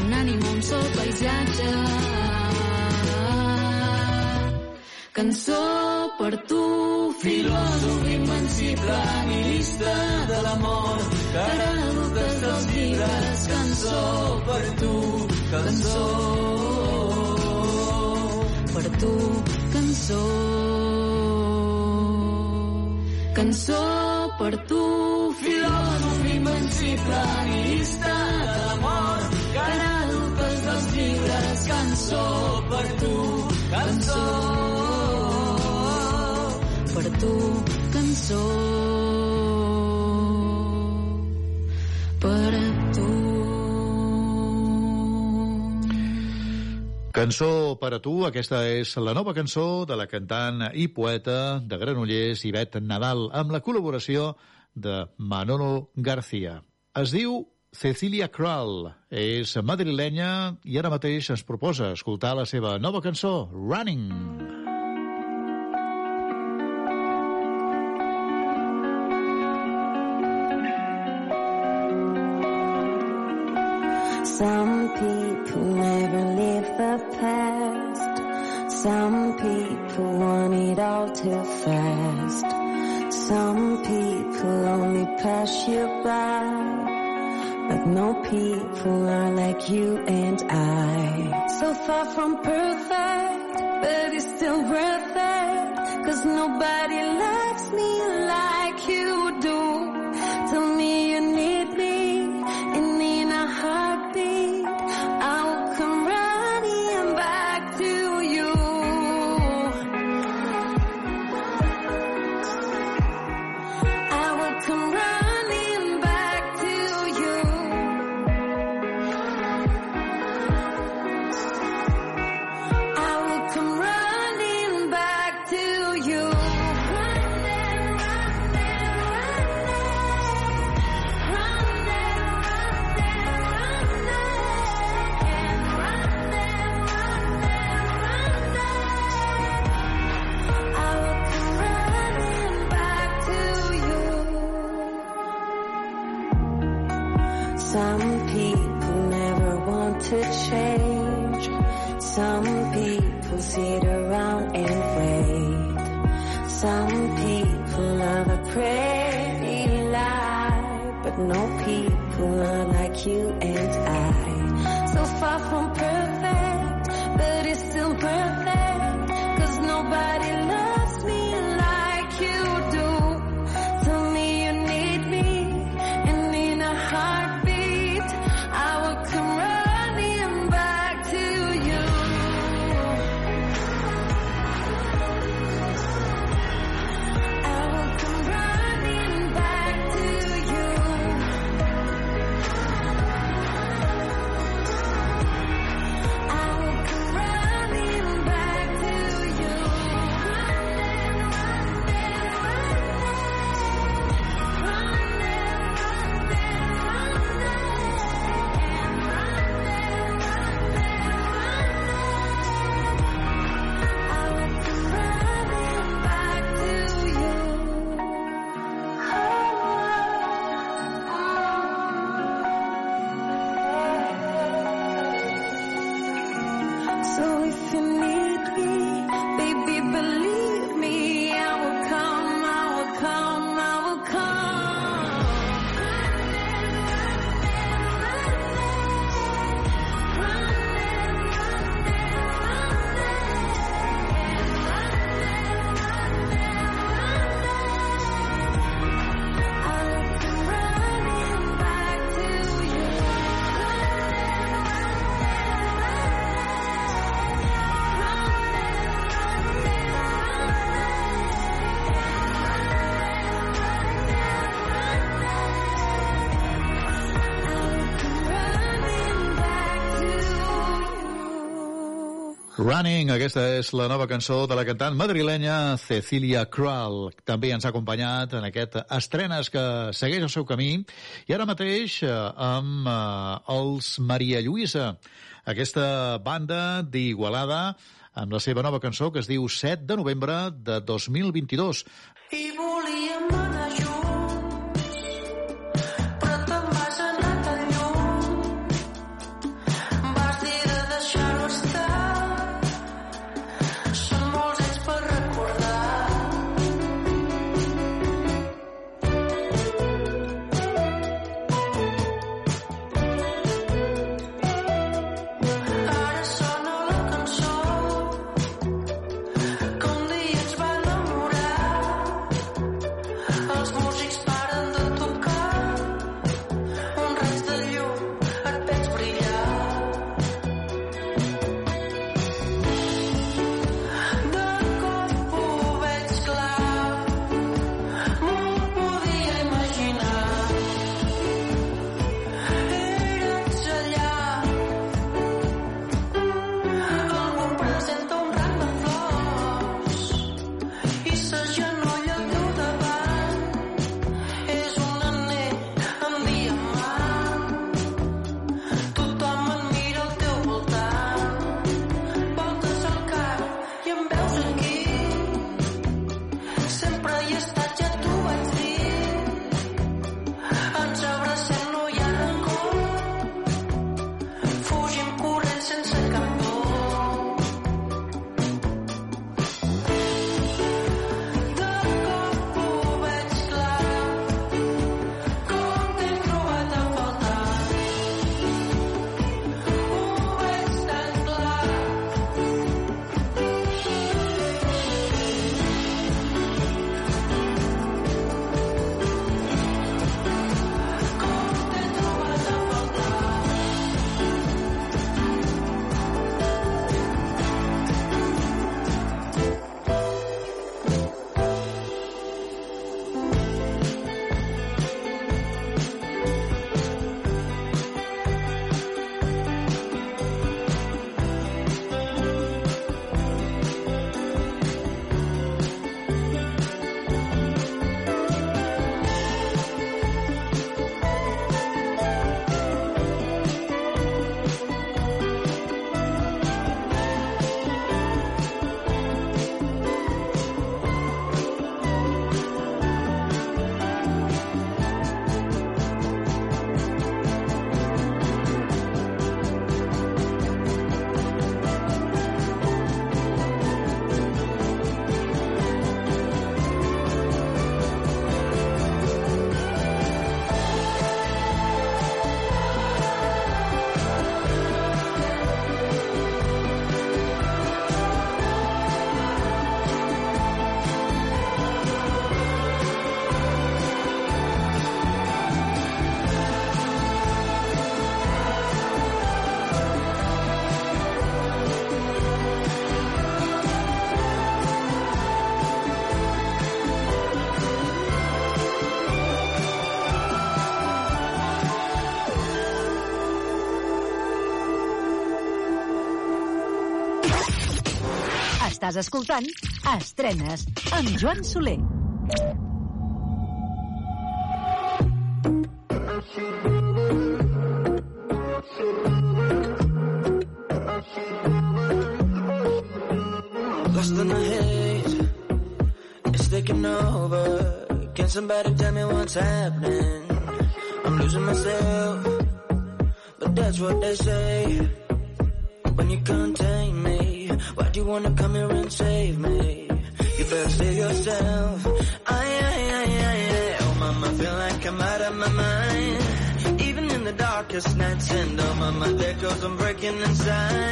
un ànima, un sol paisatge. Cançó per tu, filòsof invencible, nihilista de l'amor, cara dutes dels llibres. Cançó per tu, cançó per tu, cançó. Cançó per tu, filòsof invencible, nihilista de l'amor, cara dutes dels llibres. Cançó per tu, cançó. Per tu, cançó. Cançó per a tu, aquesta és la nova cançó de la cantant i poeta de Granollers, Ivet Nadal, amb la col·laboració de Manolo García. Es diu Cecilia Kral, és madrilenya i ara mateix ens proposa escoltar la seva nova cançó, Running. Some people never the past. Some people want it all too fast. Some people only pass you by. But no people are like you and I. So far from perfect, but it's still worth it. Cause nobody loves me like Running, aquesta és la nova cançó de la cantant madrilenya Cecilia Kral. També ens ha acompanyat en aquest estrenes que segueix el seu camí. I ara mateix eh, amb eh, els Maria Lluïsa, aquesta banda d'Igualada, amb la seva nova cançó que es diu 7 de novembre de 2022. Estàs escoltant Estrenes amb Joan Soler. Less than the haze, it's taking over. Can somebody tell me what's happening? I'm losing myself, but that's what they say. window. My mind echoes, I'm breaking inside.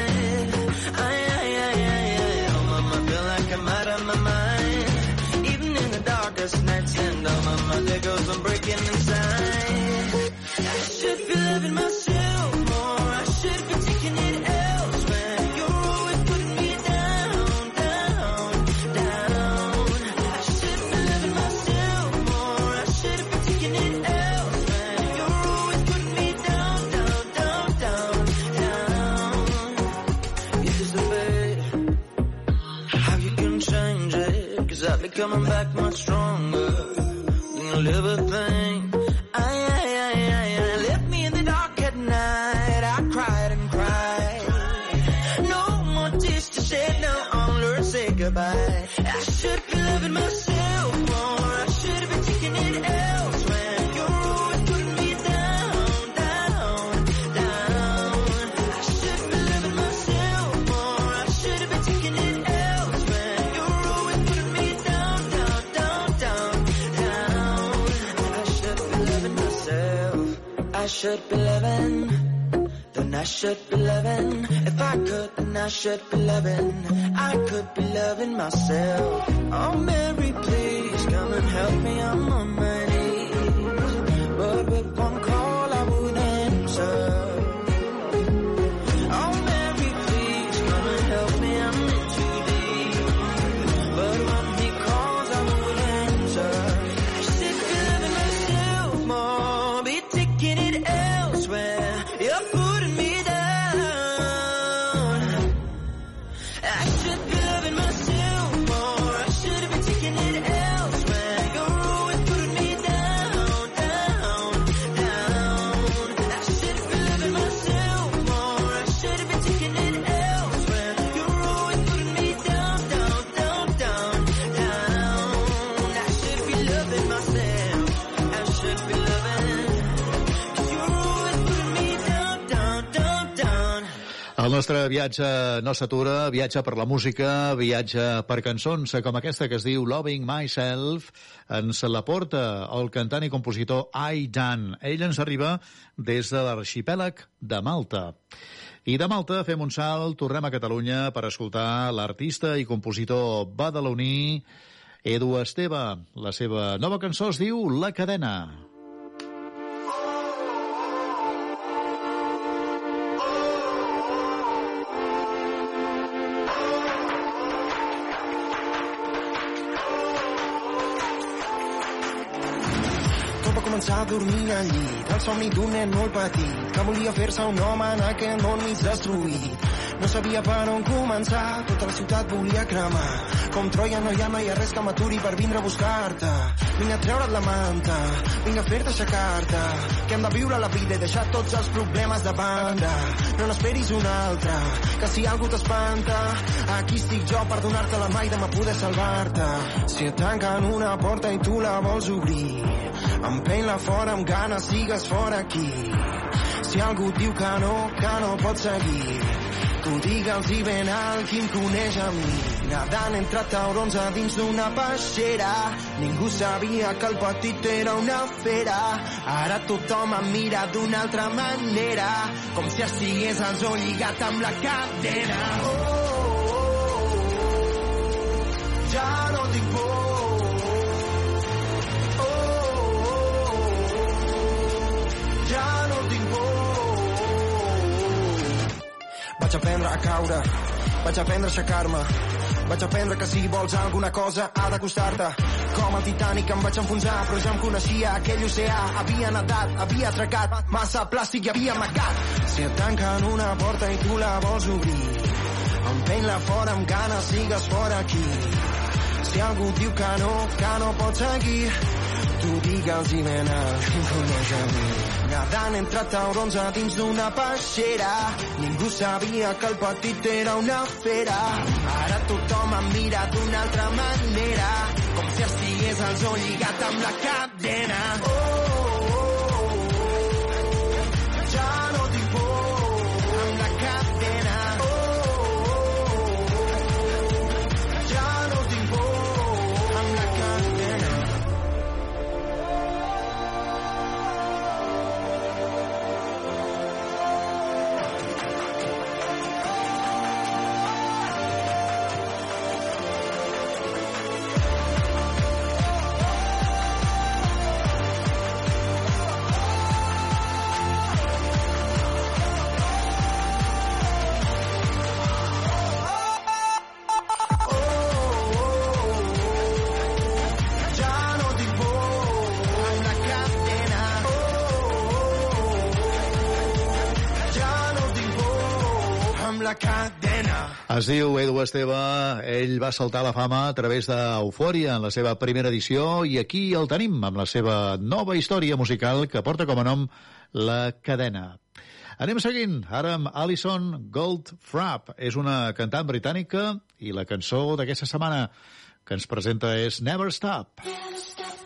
coming back. My should be loving. Then I should be loving. If I could, then I should be loving. I could be loving myself. Oh, Mary, please come and help me. I'm on my nostre viatge no s'atura, viatge per la música, viatge per cançons com aquesta que es diu Loving Myself, ens la porta el cantant i compositor Ai Dan. Ell ens arriba des de l'arxipèlag de Malta. I de Malta fem un salt, tornem a Catalunya per escoltar l'artista i compositor badaloní Edu Esteve. La seva nova cançó es diu La cadena. Tot va començar dormint al llit, el somni d'un nen molt petit, que volia fer-se un home en aquest món mig destruït. No sabia per on començar, tota la ciutat volia cremar. Com Troia no hi ha mai res que m'aturi per vindre a buscar-te. Vinc a treure't la manta, vinc a fer-te aixecar-te, que hem de viure la vida i deixar tots els problemes de banda. No n'esperis una altra, que si algú t'espanta, aquí estic jo per donar-te la mà i demà poder salvar-te. Si et tanquen una porta i tu la vols obrir, empeny-la fora amb ganes, sigues fora aquí. Si algú diu que no, que no pots seguir, tu digue'ls i ben alt qui em coneix a mi. Nadant entre taurons a dins d'una peixera, ningú sabia que el petit era una fera. Ara tothom em mira d'una altra manera, com si estigués al zoo lligat amb la cadena. Oh, oh, oh, ja no tinc por. Vaig aprendre a caure, vaig aprendre a aixecar-me, vaig aprendre que si vols alguna cosa ha de costar-te. Com el Titanic em vaig enfonsar, però ja em coneixia aquell oceà. Havia nedat, havia atracat, massa plàstic i havia amagat. Si et tanquen una porta i tu la vols obrir, empeny-la fora amb ganes, sigues fora aquí. Si algú diu que no, que no pots seguir, tu digue'ls i ben alt, que em coneix a mi. Nadant entre taurons a dins d'una peixera, ningú sabia que el petit era una fera. Ara tothom em mira d'una altra manera, com si estigués al zoo lligat amb la cadena. Oh, cadena. Es diu Edu Esteve, ell va saltar la fama a través d'Eufòria en la seva primera edició i aquí el tenim amb la seva nova història musical que porta com a nom La Cadena. Anem seguint, ara amb Alison Goldfrapp. És una cantant britànica i la cançó d'aquesta setmana que ens presenta és Never Stop. Never Stop.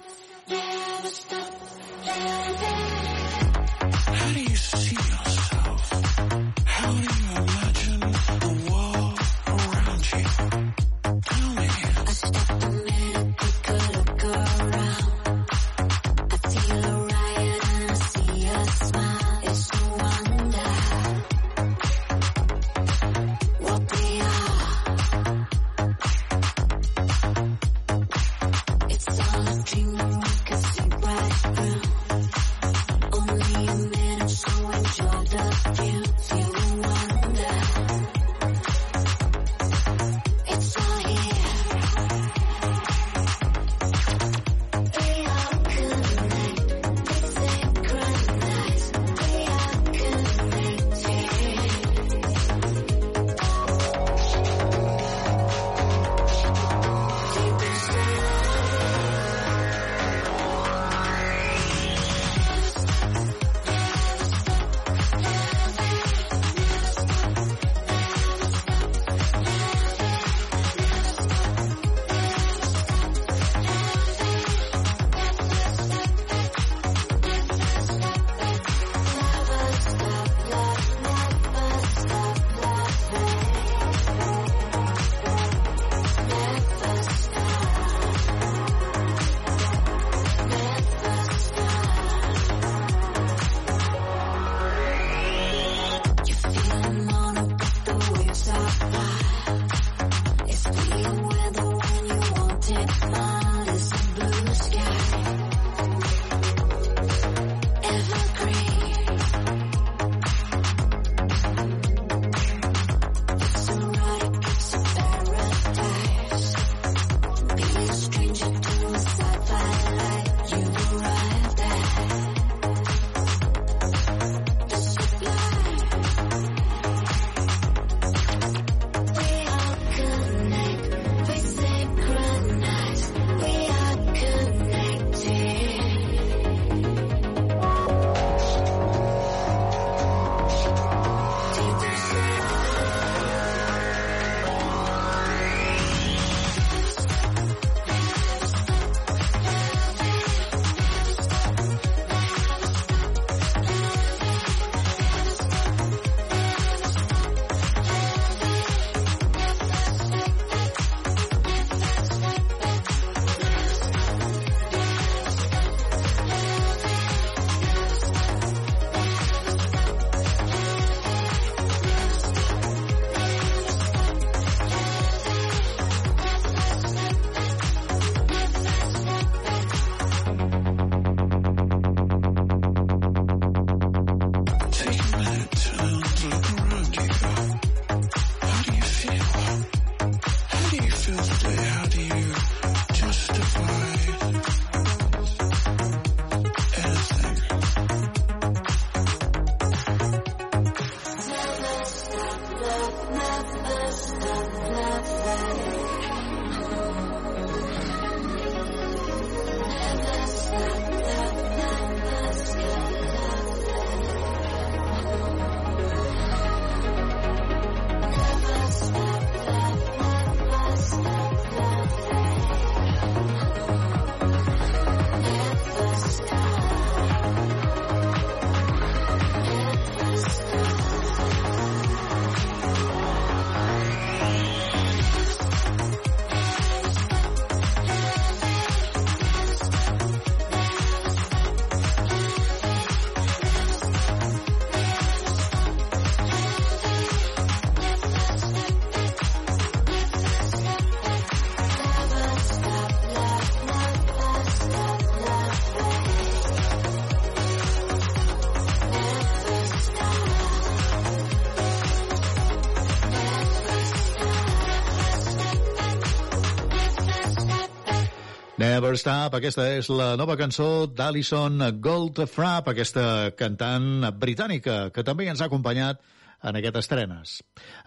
First aquesta és la nova cançó d'Alison Goldfrapp, aquesta cantant britànica que també ens ha acompanyat en aquestes estrenes.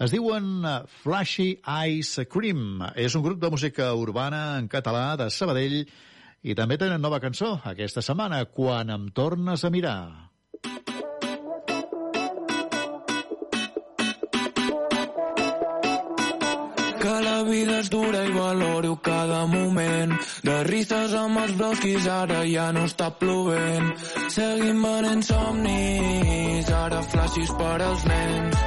Es diuen Flashy Ice Cream. És un grup de música urbana en català de Sabadell i també tenen nova cançó aquesta setmana, Quan em tornes a mirar. És dura i valoro cada moment. De risses amb els brosquis ara ja no està plovent. Seguim venent somnis, ara flaixis per als nens.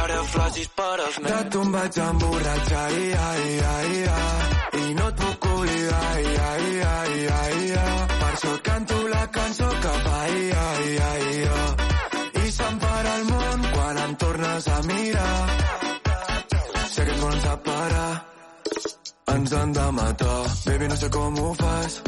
Ara flaixis per als nens. De tu em vaig emborratxar, ai, ai, ai, ai, i no et puc oblidar, ai, ai, ai, ai, ai. Per això canto la cançó que fa, ai, ai, ai, ai. I se'm para el món quan em tornes a mirar. Sé que ens volen separar, ens han de matar. Baby, no sé com ho fas,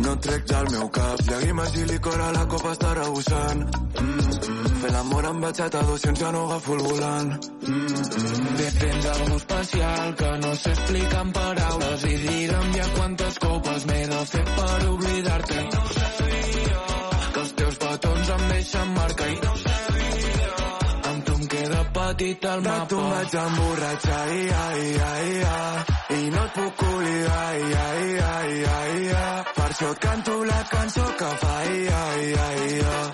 no et trec del meu cap. Llàgrimes i licor a la copa està rebossant. Mm, mm. Fer l'amor amb batxata a 200 ja no agafo el volant. Mm, mm. Bé, tens algo especial que no sé explicar en paraules i digue'm ja quantes copes m'he de fer per oblidar-te. No sabia. Que els teus petons em deixen marca i no petit De mapa. tu em vaig emborratxar, ai, ai, ai, ai, i no et puc oblidar, ai, ai, ai, ai, ai. Per això et canto la cançó que fa, ai, ai, ai, ai.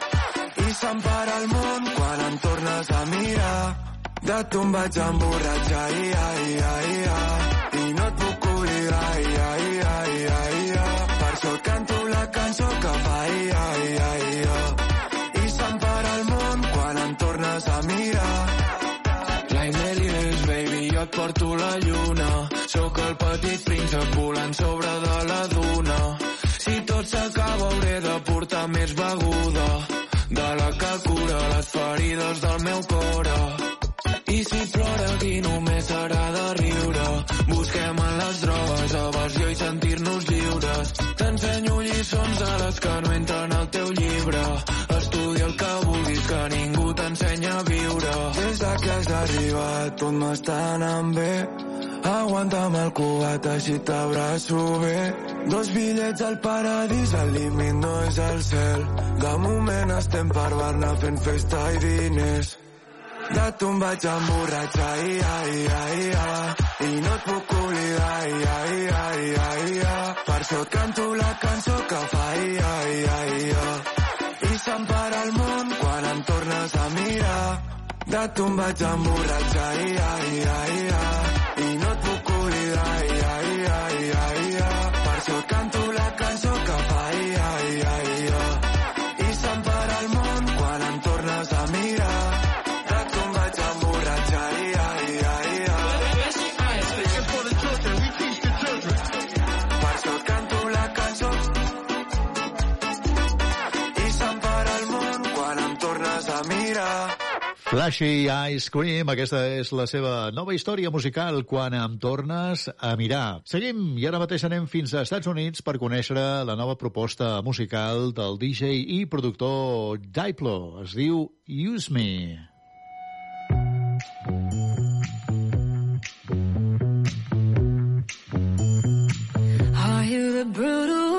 I se'm para el món quan em tornes a mirar. De tu em vaig emborratxar, ai, ai, ai, ai, i no et puc oblidar, ai, ai, ai, ai, ai. Per això canto la cançó que fa, ai, ai, ai, ai. La lluna. Sóc el petit príncep volant sobre de la duna. Si tot s'acaba hauré de portar més beguda. De la que cura les ferides del meu cor. I si plora aquí només serà de riure. Busquem en les drogues evasió i sentir-nos lliures. T'ensenyo lliçons de les que no entren has arribat tot m'està anant bé. Aguanta'm el cubat, així t'abraço bé. Dos bitllets al paradís, el límit no és el cel. De moment estem per Barna fent festa i diners. De tu em vaig emborratxar, ai, ai, ai, ai, i no et puc oblidar, ai, ai, ai, ai, ai. Per això et canto la cançó que fa, ai, ai, ai, ai. I se'm para el món quan em tornes a mirar. De tu em vaig emborratxar, ai, ai, ai, ai, i no et puc oblidar, ai, Flashy Ice Cream, aquesta és la seva nova història musical quan em tornes a mirar. Seguim i ara mateix anem fins als Estats Units per conèixer la nova proposta musical del DJ i productor Diplo. Es diu Use Me. Are you the brutal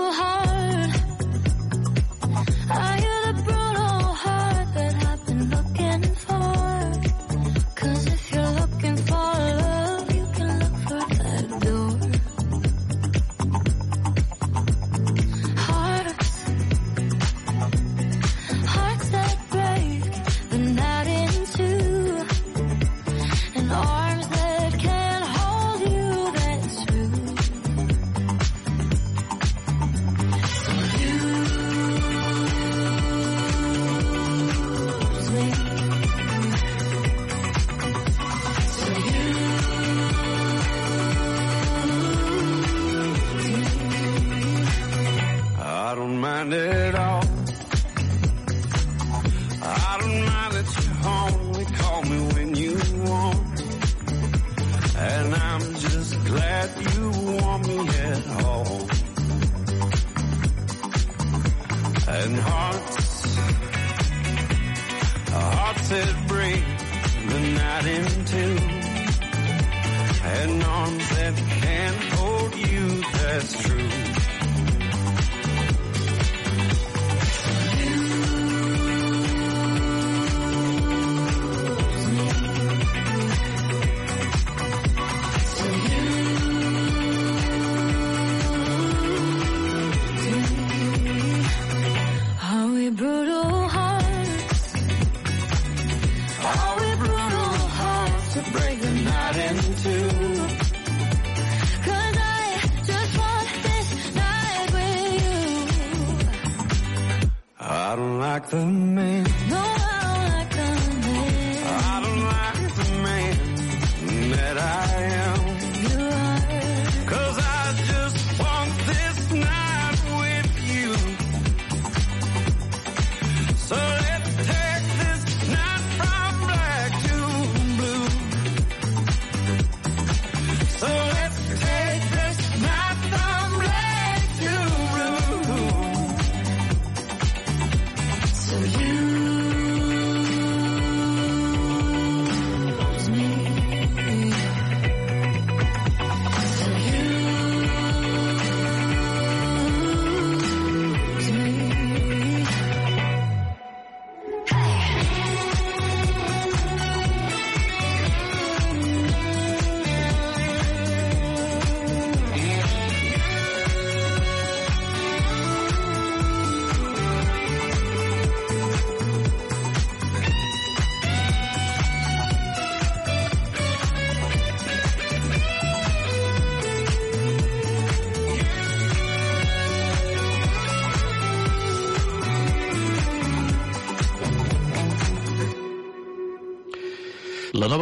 kind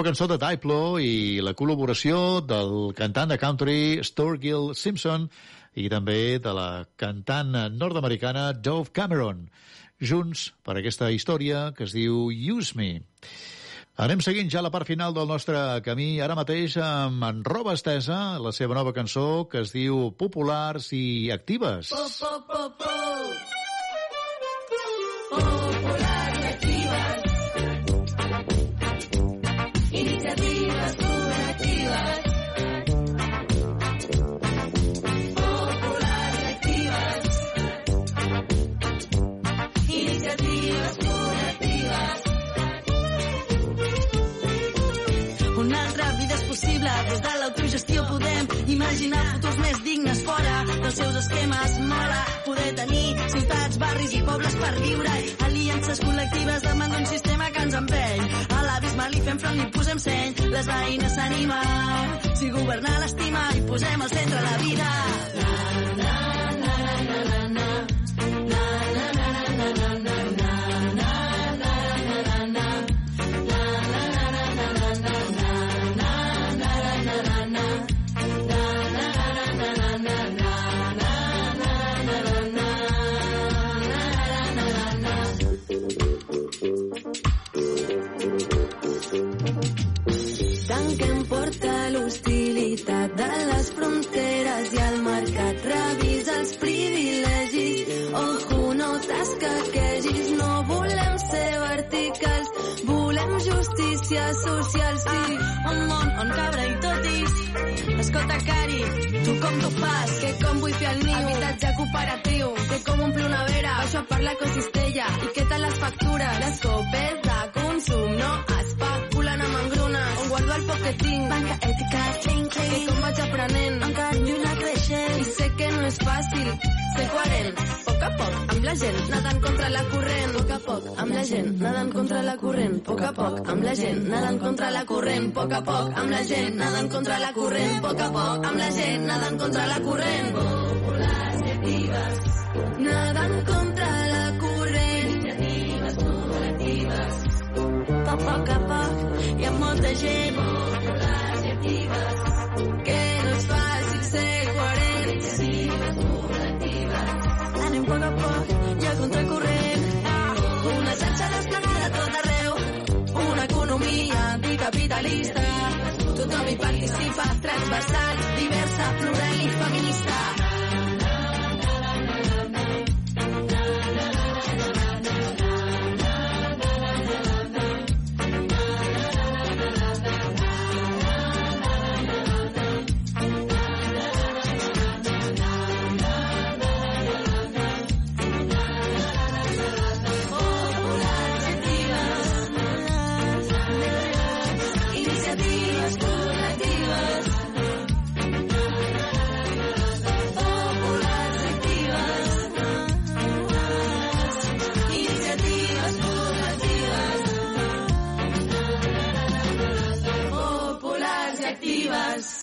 nova cançó de Diplo i la col·laboració del cantant de country Sturgill Simpson i també de la cantant nord-americana Dove Cameron, junts per aquesta història que es diu Use Me. Anem seguint ja la part final del nostre camí, ara mateix amb en Roba Estesa, la seva nova cançó que es diu Populars i Actives. Po, po, po, po. Populars l'autogestió podem imaginar futurs més dignes fora dels seus esquemes. Mola poder tenir ciutats, barris i pobles per viure. Aliances col·lectives davant d'un sistema que ens empeny. A l'abisme li fem front i posem seny. Les veïnes s'animen. Si governar l'estima i posem al centre la vida. Na, na, justícia social, sí. Un món on cabra i totis. Escolta, Cari, tu com t'ho fas? Que com vull fer el niu? Habitatge cooperatiu. Que com omplir una vera? Això per la costistella. I què tal les factures? Les copes de consum no especulen amb engrunes. On guardo el poc que tinc? Banca ètica, clean, clean. Que com vaig aprenent? Encara i una creixent. I sé que no és fàcil ser coherent. A poc a poc, amb la gent, nadant contra la corrent. A poc a poc, amb la gent, nadant contra la corrent. A poc a poc, amb la gent, nadant contra la corrent. A poc a poc, amb la gent, nadant contra la corrent. A poc a poc, amb la gent, nadant contra la corrent. Populars. Nadant contra la corrent. Iniciatives col·lectives. A poc a poc, hi ha molta gent. Transversal, diversa, plural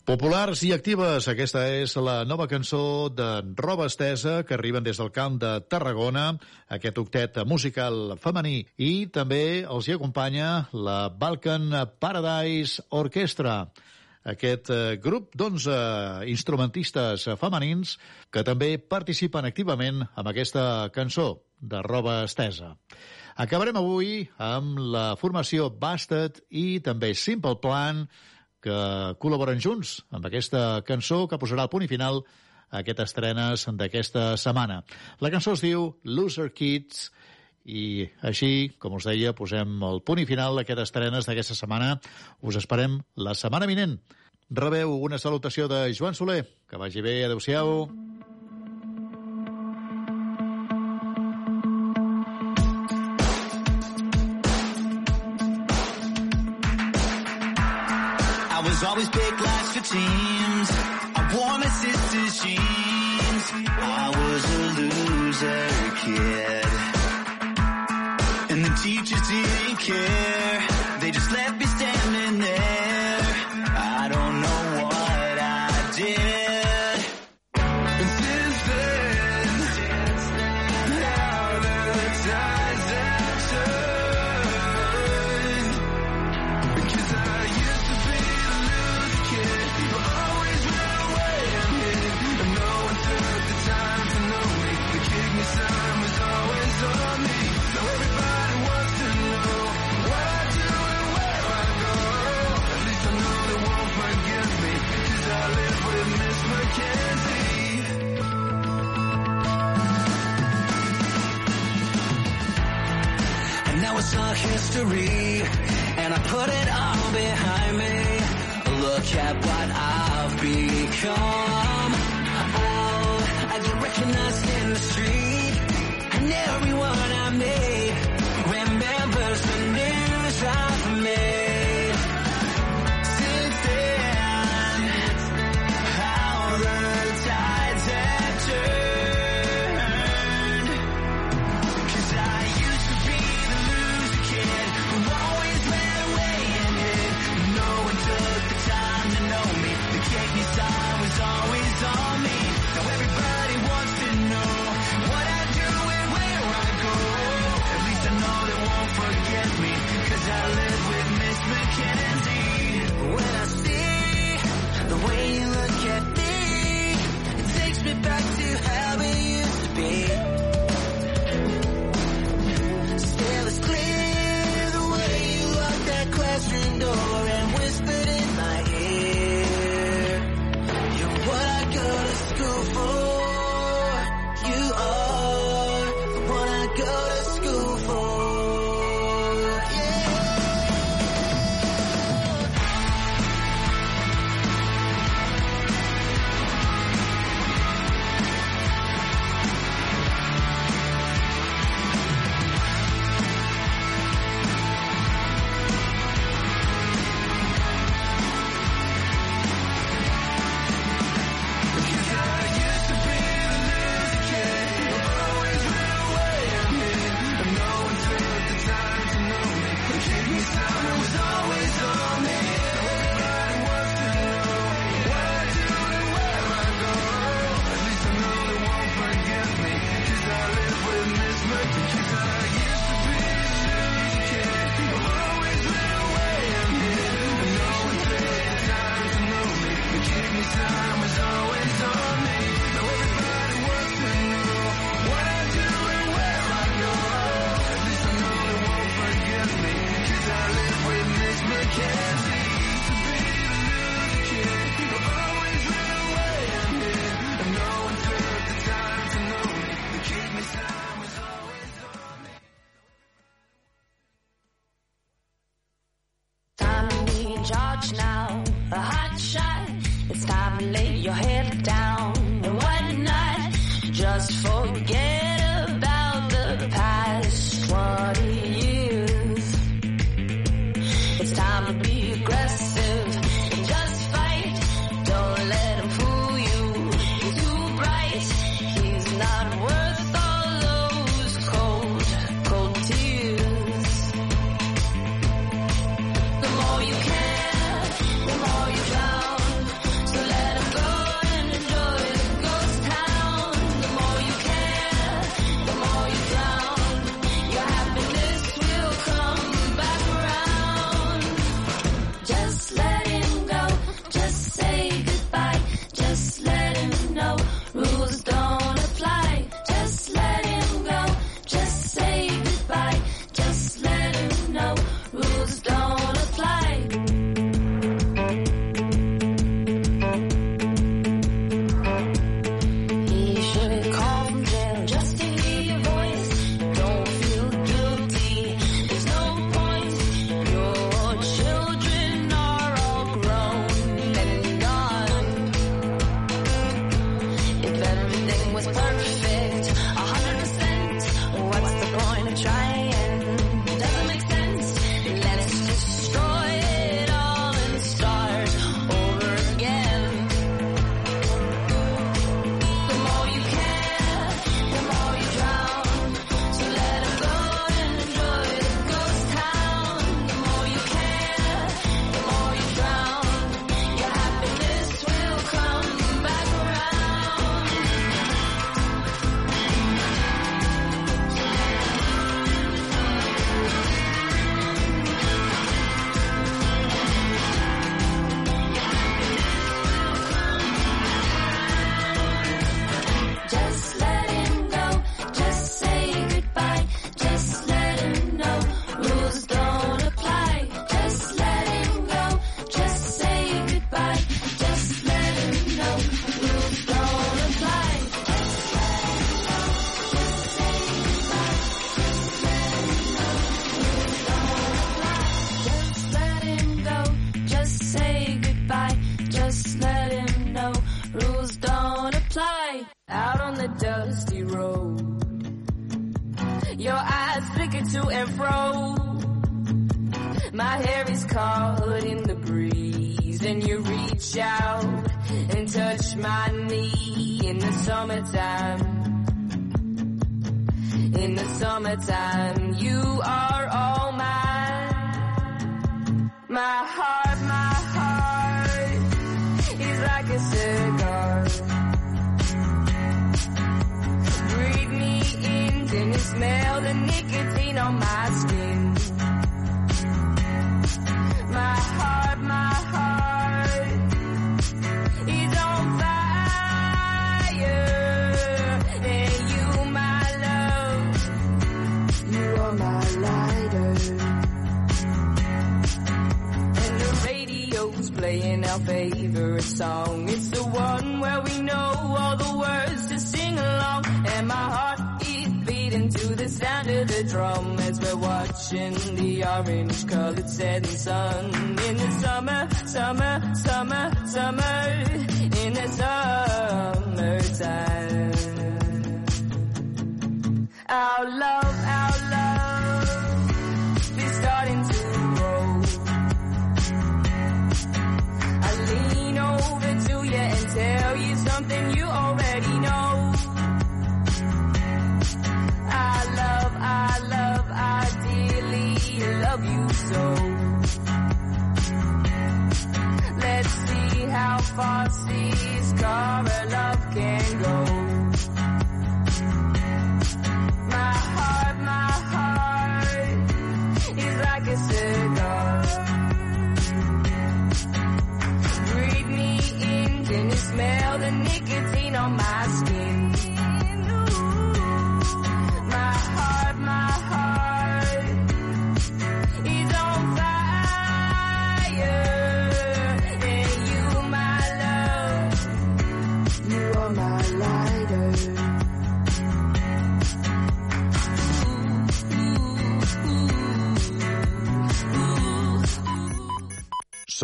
Populars i actives, aquesta és la nova cançó de Roba Estesa que arriben des del camp de Tarragona, aquest octet musical femení. I també els hi acompanya la Balkan Paradise Orchestra, aquest eh, grup d'11 instrumentistes femenins que també participen activament amb aquesta cançó de Roba Estesa. Acabarem avui amb la formació Bastard i també Simple Plan, que col·laboren junts amb aquesta cançó que posarà el punt i final a aquestes estrenes d'aquesta setmana. La cançó es diu Loser Kids i així, com us deia, posem el punt i final a aquestes estrenes d'aquesta setmana. Us esperem la setmana vinent. Rebeu una salutació de Joan Soler. Que vagi bé, adeu-siau. I was always picked last for teams. I wore my sister's jeans. I was a loser kid. And the teachers didn't care. They just left me history, and I put it all behind me. Look at what I've become. Oh, I get recognized in the street,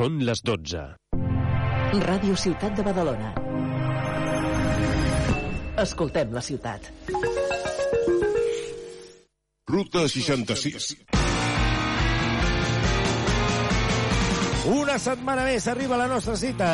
Són les 12. Ràdio Ciutat de Badalona. Escoltem la ciutat. Ruta 66. Una setmana més arriba la nostra cita